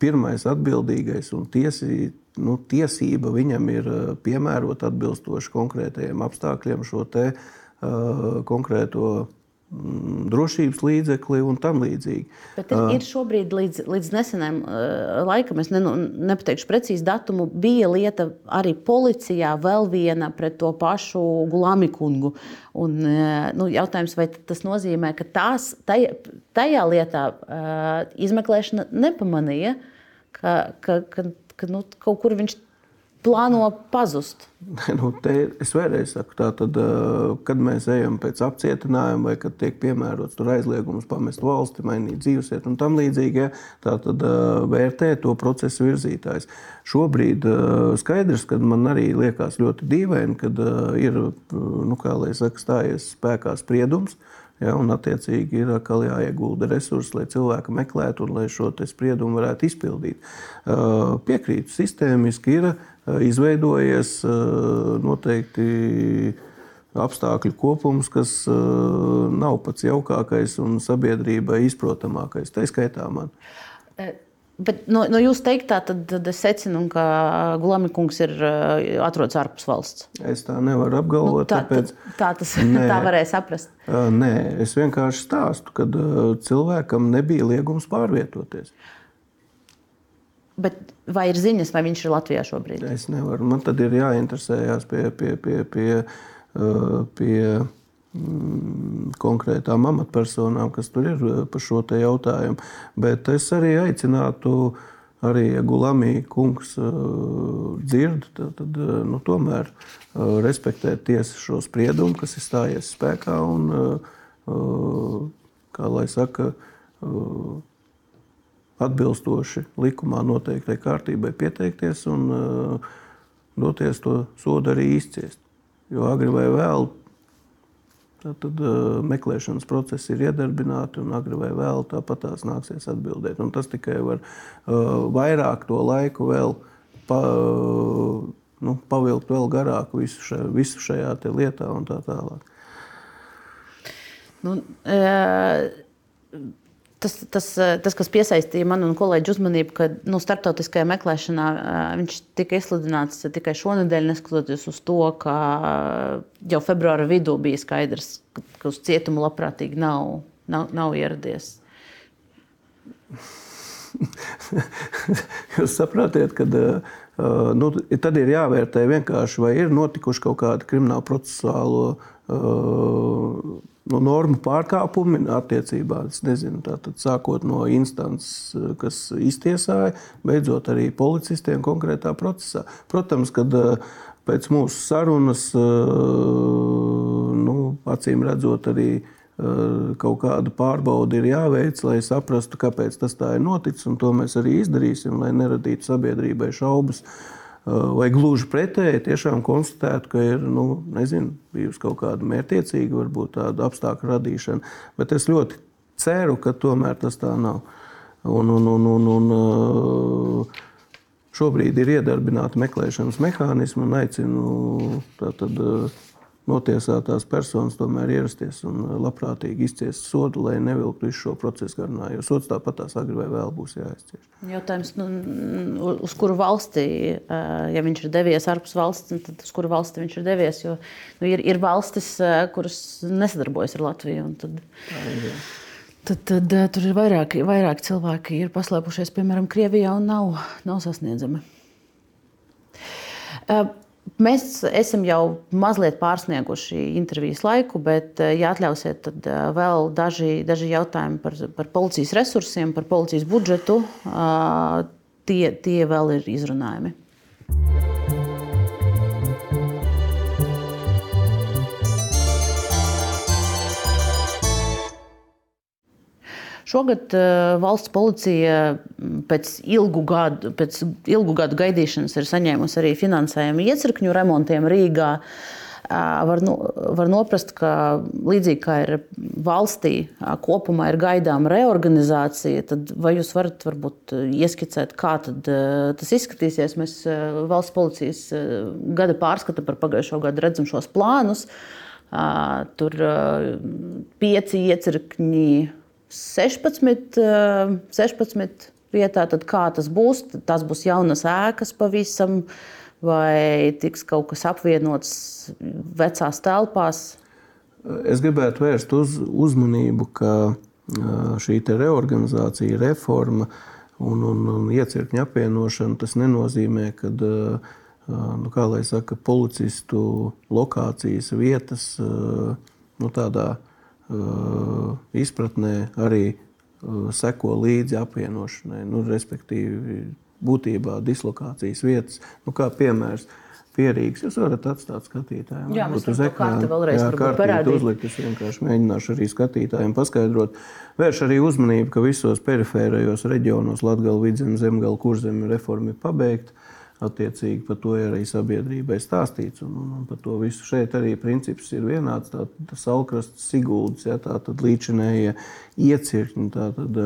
pirmais atbildīgais un tiesī, nu, tiesība viņam ir piemērot atbilstoši konkrētajiem apstākļiem šo te, uh, konkrēto drošības līdzekli un tam līdzīgi. Bet ir, ir šobrīd, līdz, līdz nesenam laikam, es nenu, nepateikšu precīzi datumu, bija lieta arī policijā vēl viena pret to pašu Gulamikungu. Un, nu, jautājums, vai tas nozīmē, ka tās, tajā, tajā lietā izmeklēšana nepamanīja, ka, ka, ka, ka nu, kaut kur viņš plāno pazust? Nu, es vēlreiz saku, tad, kad mēs ejam pēc apcietinājuma, vai kad tiek piemērots aizliegums pamest valsti, mainīt dzīvesvietu un tam līdzīgi, ja, tā tad vērtē to procesu virzītājs. Šobrīd skaidrs, ka man arī liekas ļoti dīvaini, kad ir, nu, saka, stājies spēkā spriedums. Ja, un, attiecīgi, ir atkal jāiegulda resursi, lai cilvēku meklētu un lai šo spriedumu varētu izpildīt. Piekrītu, sistēmiski ir izveidojies noteikti apstākļu kopums, kas nav pats jaukākais un sabiedrībai izprotamākais. Tā skaitā man. Bet no, no jūsu teiktā, tad, tad es secinu, ka Glamikungs ir atrodas ārpus valsts. Es tā nevaru apgalvot. Nu, tā, tāpēc, tā, tas, nē, tā varēja saprast. Nē, es vienkārši stāstu, ka cilvēkam nebija liegums pārvietoties. Bet vai ir ziņas, vai viņš ir Latvijā šobrīd? Es nevaru. Man tad ir jāinteresējas pie, pie, pie, pie, uh, pie mm, konkrētām amatpersonām, kas tur ir uh, par šo jautājumu. Bet es arī aicinātu, arī ja Gulamī kungs uh, dzird, tad, tad nu, tomēr respektēt tiesas šo spriedumu, kas ir stājies spēkā un, kā lai saka, atbilstoši likumā noteiktai kārtībai pieteikties un uh, doties to sodu arī izciest. Jo agri vai vēl Tad uh, meklēšanas procesi ir iedarbināti, un agri vai vēl tāpat tās nāksies atbildēt. Un tas tikai var uh, vairāk to laiku vēl pa, uh, nu, pavilkt vēl garāk visu, šajā, visu šajā lietā un tā tālāk. Nu, tas, tas, tas, kas piesaistīja manu un kolēģu uzmanību, ka nu, starptautiskajā meklēšanā viņš tika izsludināts tikai šonadēļ, neskatoties uz to, ka jau februāra vidū bija skaidrs, ka uz cietumu labprātīgi nav, nav, nav ieradies. Jūs saprotat, ka nu, tad ir jāvērtē vienkārši, vai ir notikuši kaut kādi krimināla procesuālo uh, no normu pārkāpumi attiecībā, nezinu, tātad, sākot no instances, kas iztiesāja, beidzot arī policistiem konkrētā procesā. Protams, kad pēc mūsu sarunas, nu, acīm redzot, arī kaut kāda pārbauda ir jāveic, lai saprastu, kāpēc tas tā ir noticis, un to mēs arī izdarīsim, lai neradītu sabiedrībai šaubas Eh, vai gluži pretēji, tiešām konstatētu, ka ir nu, nezinu, bijusi kaut kāda mērķiecīga, varbūt tāda apstākļu radīšana. Bet es ļoti ceru, ka tomēr tas tā nav. Un, un, un, un, un, eh, šobrīd ir iedarbināti meklēšanas mehānismi un aicinu tātad, eh, notiesātās personas tomēr ierasties un labprātīgi izciest sodu, lai nevilktu visu šo procesu garumā. Jo sods tāpat tās agri vai vēl būs jāizcieš. Jautājums, nu, uz kuru valsti, ja viņš ir devies ārpus valsts, tad uz kuru valsti viņš ir devies? Jo nu, ir, ir valstis, kuras nesadarbojas ar Latviju. Tad, tad, tad tur ir vairāk, vairāk cilvēki, ir paslēpušies, piemēram, Krievijā un nav, nav sasniedzami. Mēs esam jau mazliet pārsnieguši intervijas laiku, bet, eh, ja atļausiet, tad eh, vēl daži, daži jautājumi par, par policijas resursiem, par policijas budžetu. Eh, tie, tie vēl ir izrunājumi. Šogad uh, valsts policija mm, pēc ilgu, gadu, pēc ilgu gadu gaidīšanas ir saņēmusi arī finansējumu iecirkņu remontiem Rīgā. Uh, var, no, var noprast, ka līdzīgi kā ir valstī uh, kopumā ir gaidāma reorganizācija, tad vai jūs varat varbūt ieskicēt, kā tas izskatīsies? Mēs valsts policijas gada pārskata par pagājušo gadu redzam šos plānus. Tur pieci iecirkņi 16, 16 eh, vietā, tad kā tas būs? Tas būs jaunas ēkas pavisam, vai tiks kaut kas apvienots vecās telpās? Es gribētu vērst uz, uzmanību, ka eh, šī reorganizācija, reforma un, un, un iecirkņa apvienošana tas nenozīmē, ka eh, nu, saka, policistu lokācijas vietas nu, tādā veidā izpratnē arī uh, seko līdzi apvienošanai, nu, respektīvi, būtībā dislokācijas vietas. Nu, kā piemērs, pierīgs. Jūs varat atstāt skatītājiem. Mēs uz ekrāna vēlreiz jā, parādīt. uzlikt. Es vienkārši mēģināšu arī skatītājiem paskaidrot. Vērš arī uzmanību, ka visos perifērajos reģionos Latgala, Vidzem, Zemgala, Kurzem reforma ir pabeigta attiecīgi par to ir arī sabiedrībai stāstīts. Un, un, un par to visu šeit arī princips ir vienāds. Tā, tas alkrasts, sigulds, ja, tā tad līdzinējie iecirkņi, tā tad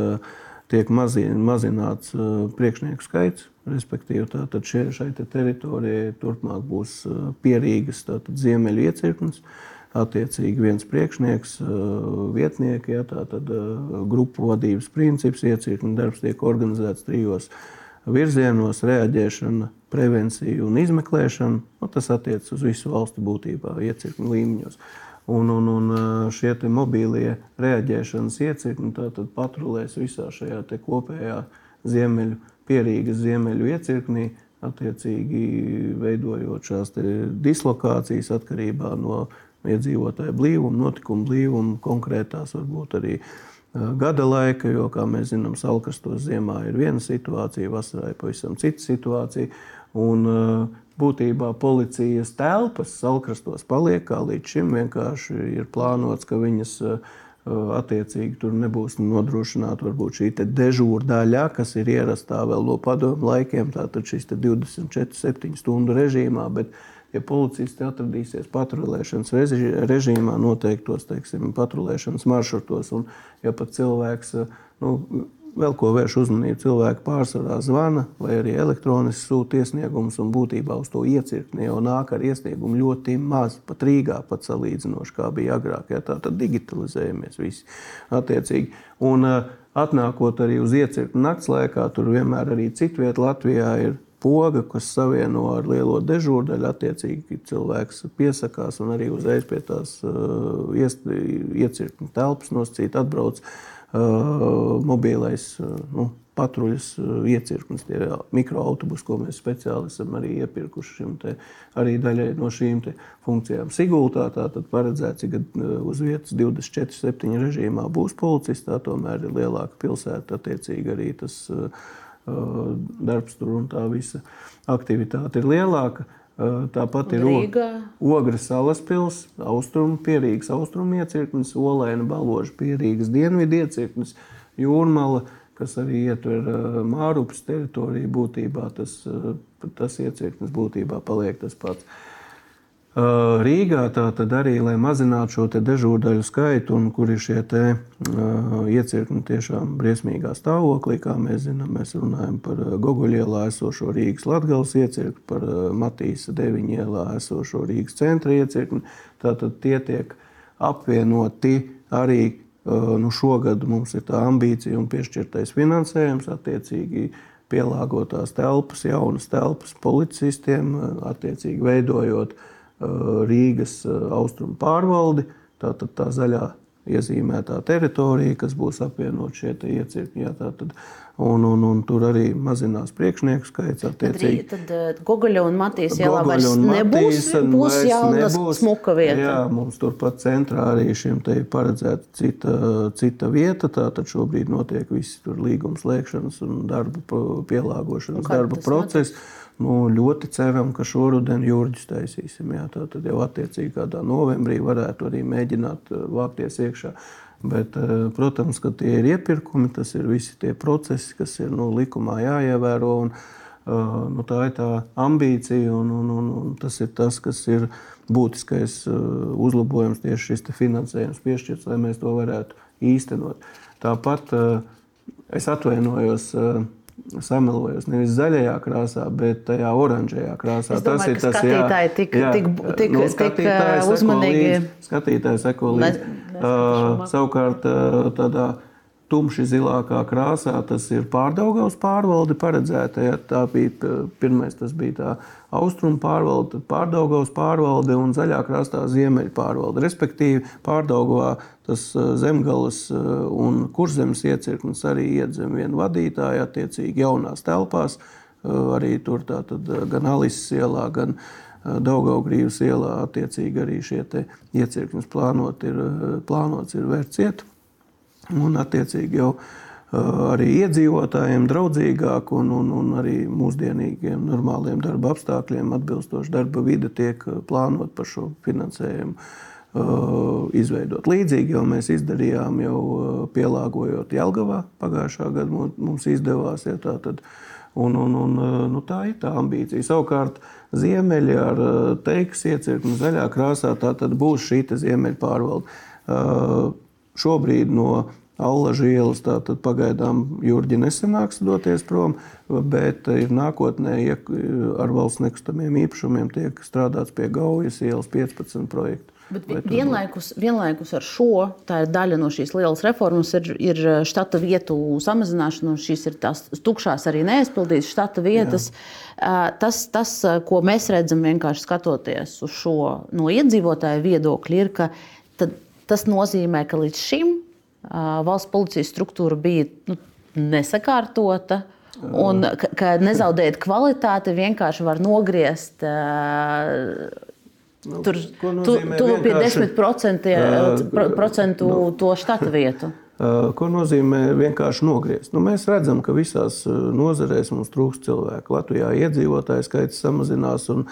tiek mazin, mazināts priekšnieku skaits. Respektīvi, tātad šie, šai te teritorijai turpmāk būs pierīgas ziemeļu iecirknis. Attiecīgi viens priekšnieks, vietnieki, ja, tātad grupu vadības princips, iecirkņu darbs tiek organizēts trijos virzienos, reaģēšana, prevencija un izmeklēšana. Nu, tas attiecas uz visu valsti būtībā, iecirkņu līmeņos. Un, un, un šie mobīlie reaģēšanas iecirkņi patrulēs visā šajā kopējā ziemeļu, pierīgas ziemeļu iecirknī, attiecīgi veidojot šīs dislokācijas atkarībā no iedzīvotāju blīvuma, notikumu blīvuma, konkrētās varbūt arī uh, gada laika, jo, kā mēs zinām, salkrastos ziemā ir viena situācija, vasarā ir pavisam cita situācija. Un, būtībā policijas telpas salkrastos paliek kā līdz šim. Vienkārši ir plānots, ka viņas attiecīgi tur nebūs nodrošināta varbūt šī dežūra daļa, kas ir ierastā vēl no padomu laikiem, tātad šīs 24, 7 stundu režīmā. Bet ja policisti atradīsies patrulēšanas režīmā, noteiktos teiksim, patrulēšanas maršrutos, un ja pat cilvēks nu, vēl ko vērš uzmanību, cilvēki pārsvarā zvana vai arī elektroniski sūta iesniegumus, un būtībā uz to iecirkni jau nāk ar iesniegumu ļoti maz, pat Rīgā, pat salīdzinoši, kā bija agrāk. Ja, tā tad digitalizējamies visi attiecīgi. Un, Atnākot arī uz iecirkni nakts laikā, tur vienmēr arī citvietā Latvijā ir poga, kas savieno ar lielo dežūrdaļu. Attiecīgi cilvēks piesakās un arī uzreiz pie tās uh, iecirkņa telpas nosacīt atbrauc uh, mobilais uh, nu, patruļas iecirknis, tie mikroautobusi, ko mēs speciāli esam arī iepirkuši šim te, arī daļai no šīm funkcijām. Sigultā tātad paredzēts, ka uz vietas 24-7 režīmā būs policisti, tā tomēr ir lielāka pilsēta, attiecīgi arī tas uh, darbs tur un tā visa aktivitāte ir lielāka. Tāpat ir Ogres salas pilsēta, austrumu pierīgas austrumu iecirknis, Olēna baloža pierīgas dienvidu iecirknis, Jūrmala, kas arī ietver Mārupas teritoriju būtībā, tas, tas iecirknis būtībā paliek tas pats. Rīgā tātad arī, lai mazinātu šo dežūrdaļu skaitu, un kur ir šie te, uh, iecirkņi tiešām briesmīgā stāvoklī, kā mēs zinām, mēs runājam par Goguļielā esošo Rīgas latgales iecirkni, par Matīsa deviņielā esošo Rīgas centra iecirkni. Tātad tie tiek apvienoti arī uh, nu, šogad mums ir tā ambīcija un piešķirtais finansējums attiecīgi pielāgotās telpas, jaunas telpas policistiem, attiecīgi veidojot uh, Rīgas austrumu pārvaldi, tātad tā zaļā iezīmētā teritorija, kas būs apvienot šie iecirkņi. Jā, tātad, un, un, un tur arī mazinās priekšnieku skaits. Attiecīgi. Tad, tad Gogoļa un Matīs ielā vairs nebūs, būs jauna smuka vieta. Jā, mums turpat centrā arī šim te ir paredzēta cita, cita vieta. Tātad šobrīd notiek visi tur līgums slēgšanas un darbu pielāgošanas darba procesi. Notiek? Nu, ļoti ceram, ka šoruden jūrģis taisīsim. Jā, tā tad jau attiecīgi kādā novembrī varētu arī mēģināt eh, vākties iekšā. Bet, eh, protams, ka tie ir iepirkumi, tas ir visi tie procesi, kas ir nu, likumā jāievēro. Un, uh, nu, tā ir tā ambīcija, un, un, un, un tas ir tas, kas ir būtiskais uh, uzlabojums tieši šis finansējums piešķirts, lai mēs to varētu īstenot. Tāpat es atvainojos samelojos. Nevis zaļajā krāsā, bet tajā oranžajā krāsā. Es domāju, tas ir tas, skatītāji tik, jā, tik, tik, nu, tik uzmanīgi. Līdz, skatītāji seko līdzi. Uh, savukārt tādā tumši zilākā krāsā tas ir pārdaugavas pārvalde paredzēta. Ja, tā bija pirmais, tas bija tā austrumu pārvalde, tad pārdaugavas pārvalde un zaļā krāsā ziemeļa pārvalde. Respektīvi, pārdaugavā tas zemgales un kurzemes iecirknis arī iet zem viena vadītāja, attiecīgi jaunās telpās. Arī tur tātad gan Alises ielā, gan Daugaugrības ielā attiecīgi arī šie iecirkņus plānot ir, plānots ir vērts iet un attiecīgi jau arī iedzīvotājiem draudzīgāk un, un, un arī mūsdienīgiem, normāliem darba apstākļiem atbilstoši darba vide tiek plānot par šo finansējumu. Izveidot. Līdzīgi jau mēs izdarījām, jau pielāgojot Jelgavā. Pagājušā gada mums izdevās. Ja, tā, tad, un, un, un, nu, tā ir tā ambīcija. Savukārt, ziemeļi ar teikas iecirkni zaļā krāsā, tā tad būs šī ziemeļa pārvalde. Šobrīd no Allaža ielas. Tātad pagaidām Jurģi nesanāks doties prom, bet ir nākotnē ar valsts nekustamiem īpašumiem tiek strādāts pie Gaujas ielas 15 projektu. Bet vienlaikus, vienlaikus ar šo, tā ir daļa no šīs lielas reformas, ir, ir štata vietu samazināšana, un šīs ir tās tukšās, arī neaizpildītas štata vietas. Jā. Tas, tas, ko mēs redzam, vienkārši skatoties uz šo no iedzīvotāju viedokļa, ir, ka tas nozīmē, ka līdz šim valsts policijas struktūra bija nu, nesakārtota. Un ka, ka nezaudēt kvalitāti, vienkārši var nogriezt uh, nu, tur tuvu pie 10% uh, procentu nu, to štata vietu. Uh, ko nozīmē vienkārši nogriezt? Nu, mēs redzam, ka visās nozarēs mums trūkst cilvēku. Latvijā iedzīvotāju skaits samazinās, un,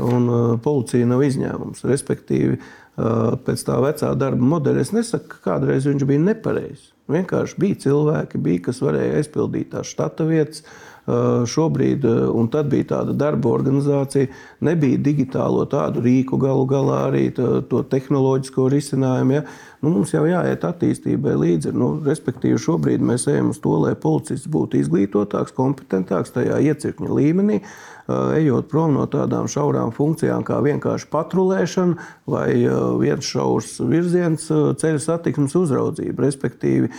un policija nav izņēmums. Respektīvi, pēc tā vecā darba modeļa. Es nesaku, ka kādreiz viņš bija nepareizs. Vienkārši bija cilvēki, bija, kas varēja aizpildīt tās štata vietas, šobrīd, un tad bija tāda darba organizācija, nebija digitālo tādu rīku galu galā arī to tehnoloģisko risinājumu. Ja? Nu, mums jau jāiet attīstībai līdzi. Nu, respektīvi, šobrīd mēs ejam uz to, lai policists būtu izglītotāks, kompetentāks tajā iecirkņa līmenī. Ejot prom no tādām šaurām funkcijām, kā vienkārši patrulēšana vai viens šaurs virziens ceļu satiksmes uzraudzība. Respektīvi,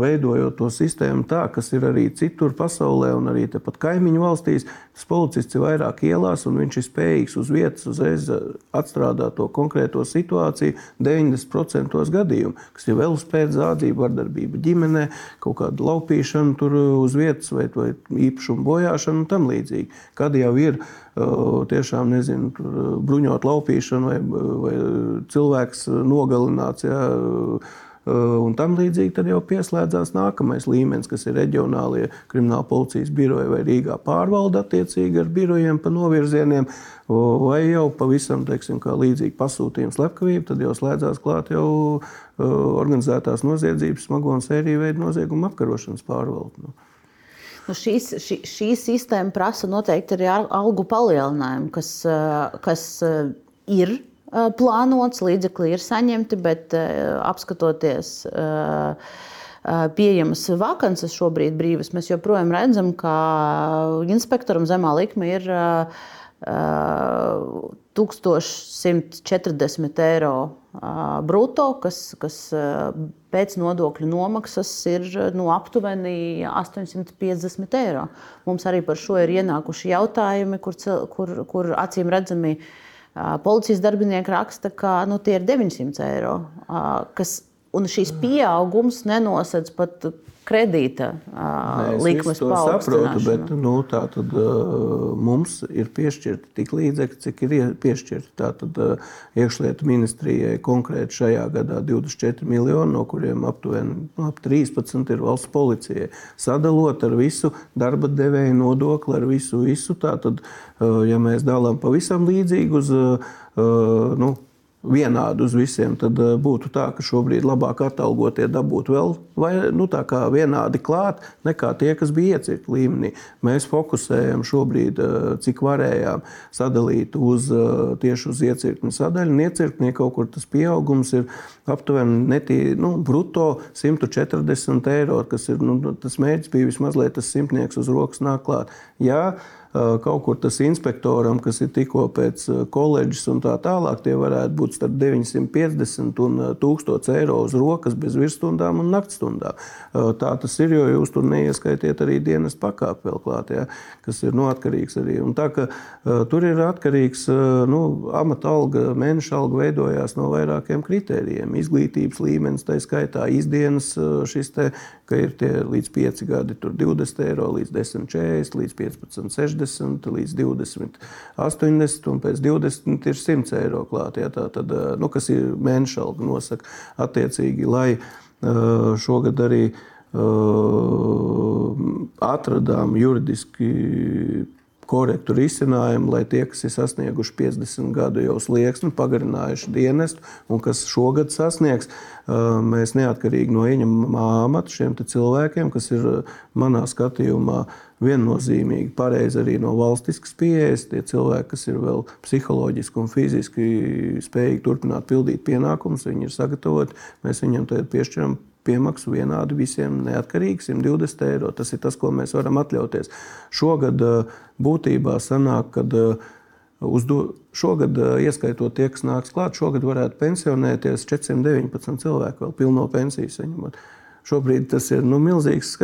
veidojot to sistēmu tā, kas ir arī citur pasaulē un arī tepat kaimiņu valstīs, tas policists ir vairāk ielās un viņš ir spējīgs uz vietas uzreiz atstrādāt to konkrēto situāciju 90% gadījumu, kas ir velospēda zādzība, vardarbība ģimenē, kaut kāda laupīšana tur uz vietas vai, vai īpašuma bojāšana un tam līdzīgi. Kad jau ir tiešām nezinu, bruņot laupīšana vai, vai cilvēks nogalināts. Ja, un tam līdzīgi tad jau pieslēdzās nākamais līmenis, kas ir reģionālie krimināla policijas biroji vai Rīgā pārvalda attiecīgi ar birojiem pa novirzieniem, vai jau pavisam, teiksim, līdzīgi pasūtījums slepkavība, tad jau slēdzās klāt jau organizētās noziedzības smago un sēriju veidu noziegumu apkarošanas pārvalde. Nu. Nu, šīs, šī, šī sistēma prasa noteikti arī algu palielinājumu, kas, kas ir plānots, līdzekļi ir saņemti, bet apskatoties pieejamas vakances šobrīd brīvas, mēs joprojām redzam, ka inspektoram zemā likme ir 1140 eiro brutto, kas, kas pēc nodokļu nomaksas ir nu, aptuveni 850 eiro. Mums arī par šo ir ienākuši jautājumi, kur, kur, kur acīm redzami policijas darbinieki raksta, ka nu, tie ir 900 eiro. Kas, un šīs pieaugums nenosedz pat kredīta uh, likmes saprotu, bet nu, tā tad uh, mums ir piešķirti tik līdzekļi, cik ir piešķirti. Tātad uh, iekšlietu ministrijai konkrēti šajā gadā 24 miljoni, no kuriem aptuveni nu, ap 13 ir valsts policijai. Sadalot ar visu darba devēju nodokli, ar visu, visu tātad, uh, ja mēs dalām pavisam līdzīgi uz nu, vienādi uz visiem, tad eh, būtu tā, ka šobrīd labāk atalgotie dabūtu vēl vai, nu, vienādi klāt nekā tie, kas bija iecirkņa līmenī. Mēs fokusējam šobrīd, eh, cik varējām sadalīt uz, eh, tieši uz iecirkņa sadaļu. Iecirkņi kaut kur tas pieaugums ir aptuveni netī, nu, bruto 140 eiro, kas ir nu, tas mērķis bija vismaz, lai tas simtnieks uz rokas nāk klāt. Jā, kaut kur tas inspektoram, kas ir tikko pēc koledžas un tā tālāk, tie varētu būt starp 950 un 1000 eiro uz rokas bez virsstundām un naktstundām. Tā tas ir, jo jūs tur neieskaitiet arī dienas pakāpi vēl klāt, ja, kas ir nu, atkarīgs arī. Un tā, ka, tur ir atkarīgs nu, amata alga, mēneša alga veidojās no vairākiem kritērijiem. Izglītības līmenis, tā skaitā izdienas šis te, ka ir tie līdz 5 gadi, tur 20 eiro, līdz 10, 40, līdz 15, 60. 60 līdz 20, 80 un pēc 20 ir 100 eiro klāt. Ja, tā tad, nu, kas ir mēneša alga nosaka attiecīgi, lai šogad arī atradām juridiski korektu risinājumu, lai tie, kas ir sasnieguši 50 gadu jau slieksni, pagarinājuši dienestu un kas šogad sasniegs, mēs neatkarīgi no ieņemamā amata šiem cilvēkiem, kas ir manā skatījumā viennozīmīgi pareizi arī no valstiskas pieejas, tie cilvēki, kas ir vēl psiholoģiski un fiziski spējīgi turpināt pildīt pienākumus, viņi ir sagatavoti, mēs viņiem tagad piešķiram piemaksu vienādi visiem neatkarīgi 120 eiro. Tas ir tas, ko mēs varam atļauties. Šogad eh, būtībā sanāk, ka eh, uzdo, šogad, eh, ieskaitot tie, kas nāks klāt, šogad varētu pensionēties 419 cilvēku vēl pilno pensiju saņemot. Šobrīd tas ir nu, milzīgs,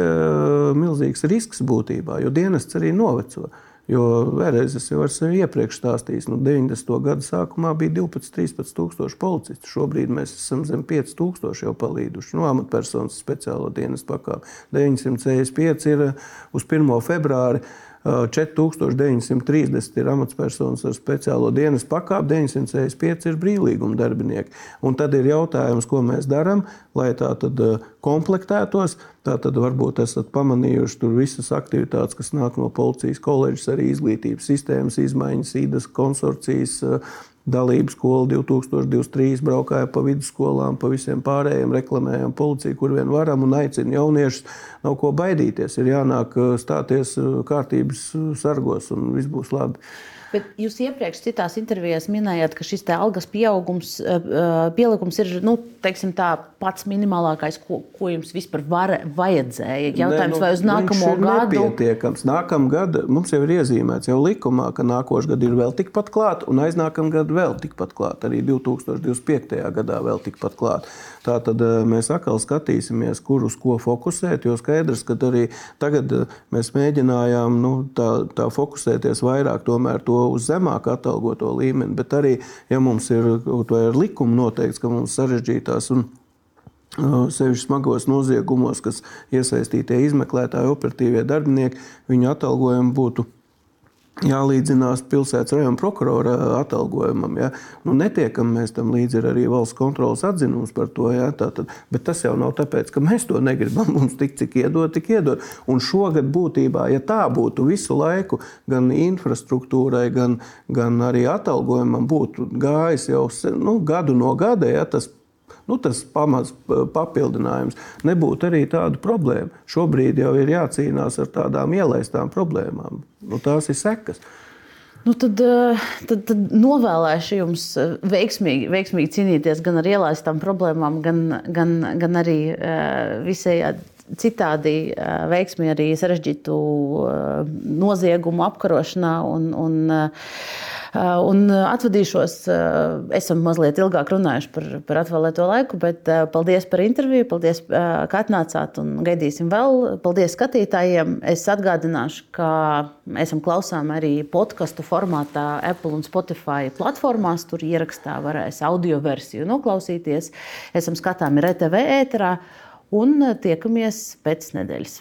milzīgs risks būtībā, jo dienests arī noveco. Jo vēlreiz es jau esmu iepriekš stāstījis, ka nu, 90. gada sākumā bija 12, 13 tūkstoši policistu. Šobrīd mēs esam zem 5 tūkstoši jau palīduši. No nu, amatpersonas speciālo dienas pakāpi 965 ir uz 1. februāri. 4930 ir amatpersonas ar speciālo dienas pakāpi, 965 ir brīvlīguma darbinieki. Un tad ir jautājums, ko mēs darām, lai tā tad komplektētos. Tātad varbūt esat pamanījuši tur visas aktivitātes, kas nāk no policijas koledžas, arī izglītības sistēmas izmaiņas, īdas konsorcijas, dalības skola 2023 braukāja pa vidusskolām, pa visiem pārējiem, reklamējām policiju, kur vien varam un aicina jauniešus. Nav ko baidīties, ir jānāk stāties kārtības sargos un viss būs labi. Bet jūs iepriekš citās intervijās minējāt, ka šis algas pieaugums, eh, eh, pielikums ir nu, teiksim, tā, pats minimālākais, ko, ko jums vispār var, vajadzēja. Jautājums, ne, nu, vai uz nākamo gadu? Nepietiekams. Nākamā gada mums jau ir iezīmēts jau likumā, ka nākošais gads ir vēl tikpat klāt, un aiznākamā gada vēl tikpat klāt. Arī 2025. gadā vēl tikpat klāt. Tā tad eh, mēs atkal skatīsimies, kur uz ko fokusēt, jo skaidrs, ka arī tagad mēs mēģinājām nu, tā, tā fokusēties vairāk tomēr to uz zemāku atalgoto līmeni, bet arī, ja mums ir ar likumu noteikts, ka mums sarežģītās un sevišķi smagos noziegumos, kas iesaistītie izmeklētāji, operatīvie darbinieki, viņu atalgojumi būtu jālīdzinās pilsētas rajona prokurora atalgojumam. Ja? Nu, netiekam mēs tam līdzi, arī valsts kontrolas atzinums par to. Ja? Tātad, bet tas jau nav tāpēc, ka mēs to negribam. Mums tik cik iedod, tik iedod. Un šogad būtībā, ja tā būtu visu laiku, gan infrastruktūrai, gan, gan arī atalgojumam būtu gājis jau nu, gadu no gada, ja? tas nu, tas pamats papildinājums, nebūtu arī tādu problēmu. Šobrīd jau ir jācīnās ar tādām ielaistām problēmām. Nu, tās ir sekas. Nu, tad, eh, tad, tad novēlēšu jums eh, veiksmīgi, veiksmīgi cīnīties gan ar ielaistām problēmām, gan, gan, gan arī eh, visai citādi veiksmi arī sarežģītu noziegumu apkarošanā un, un un uh, atvadīšos, uh, esam mazliet ilgāk runājuši par, par atvēlēto laiku, bet paldies par interviju, paldies, ka atnācāt un gaidīsim vēl. Paldies skatītājiem. Es atgādināšu, ka esam klausām arī podkastu formātā Apple un Spotify platformās. Tur ierakstā varēs audio versiju noklausīties. Esam skatāmi RTV ēterā un tiekamies pēc nedēļas.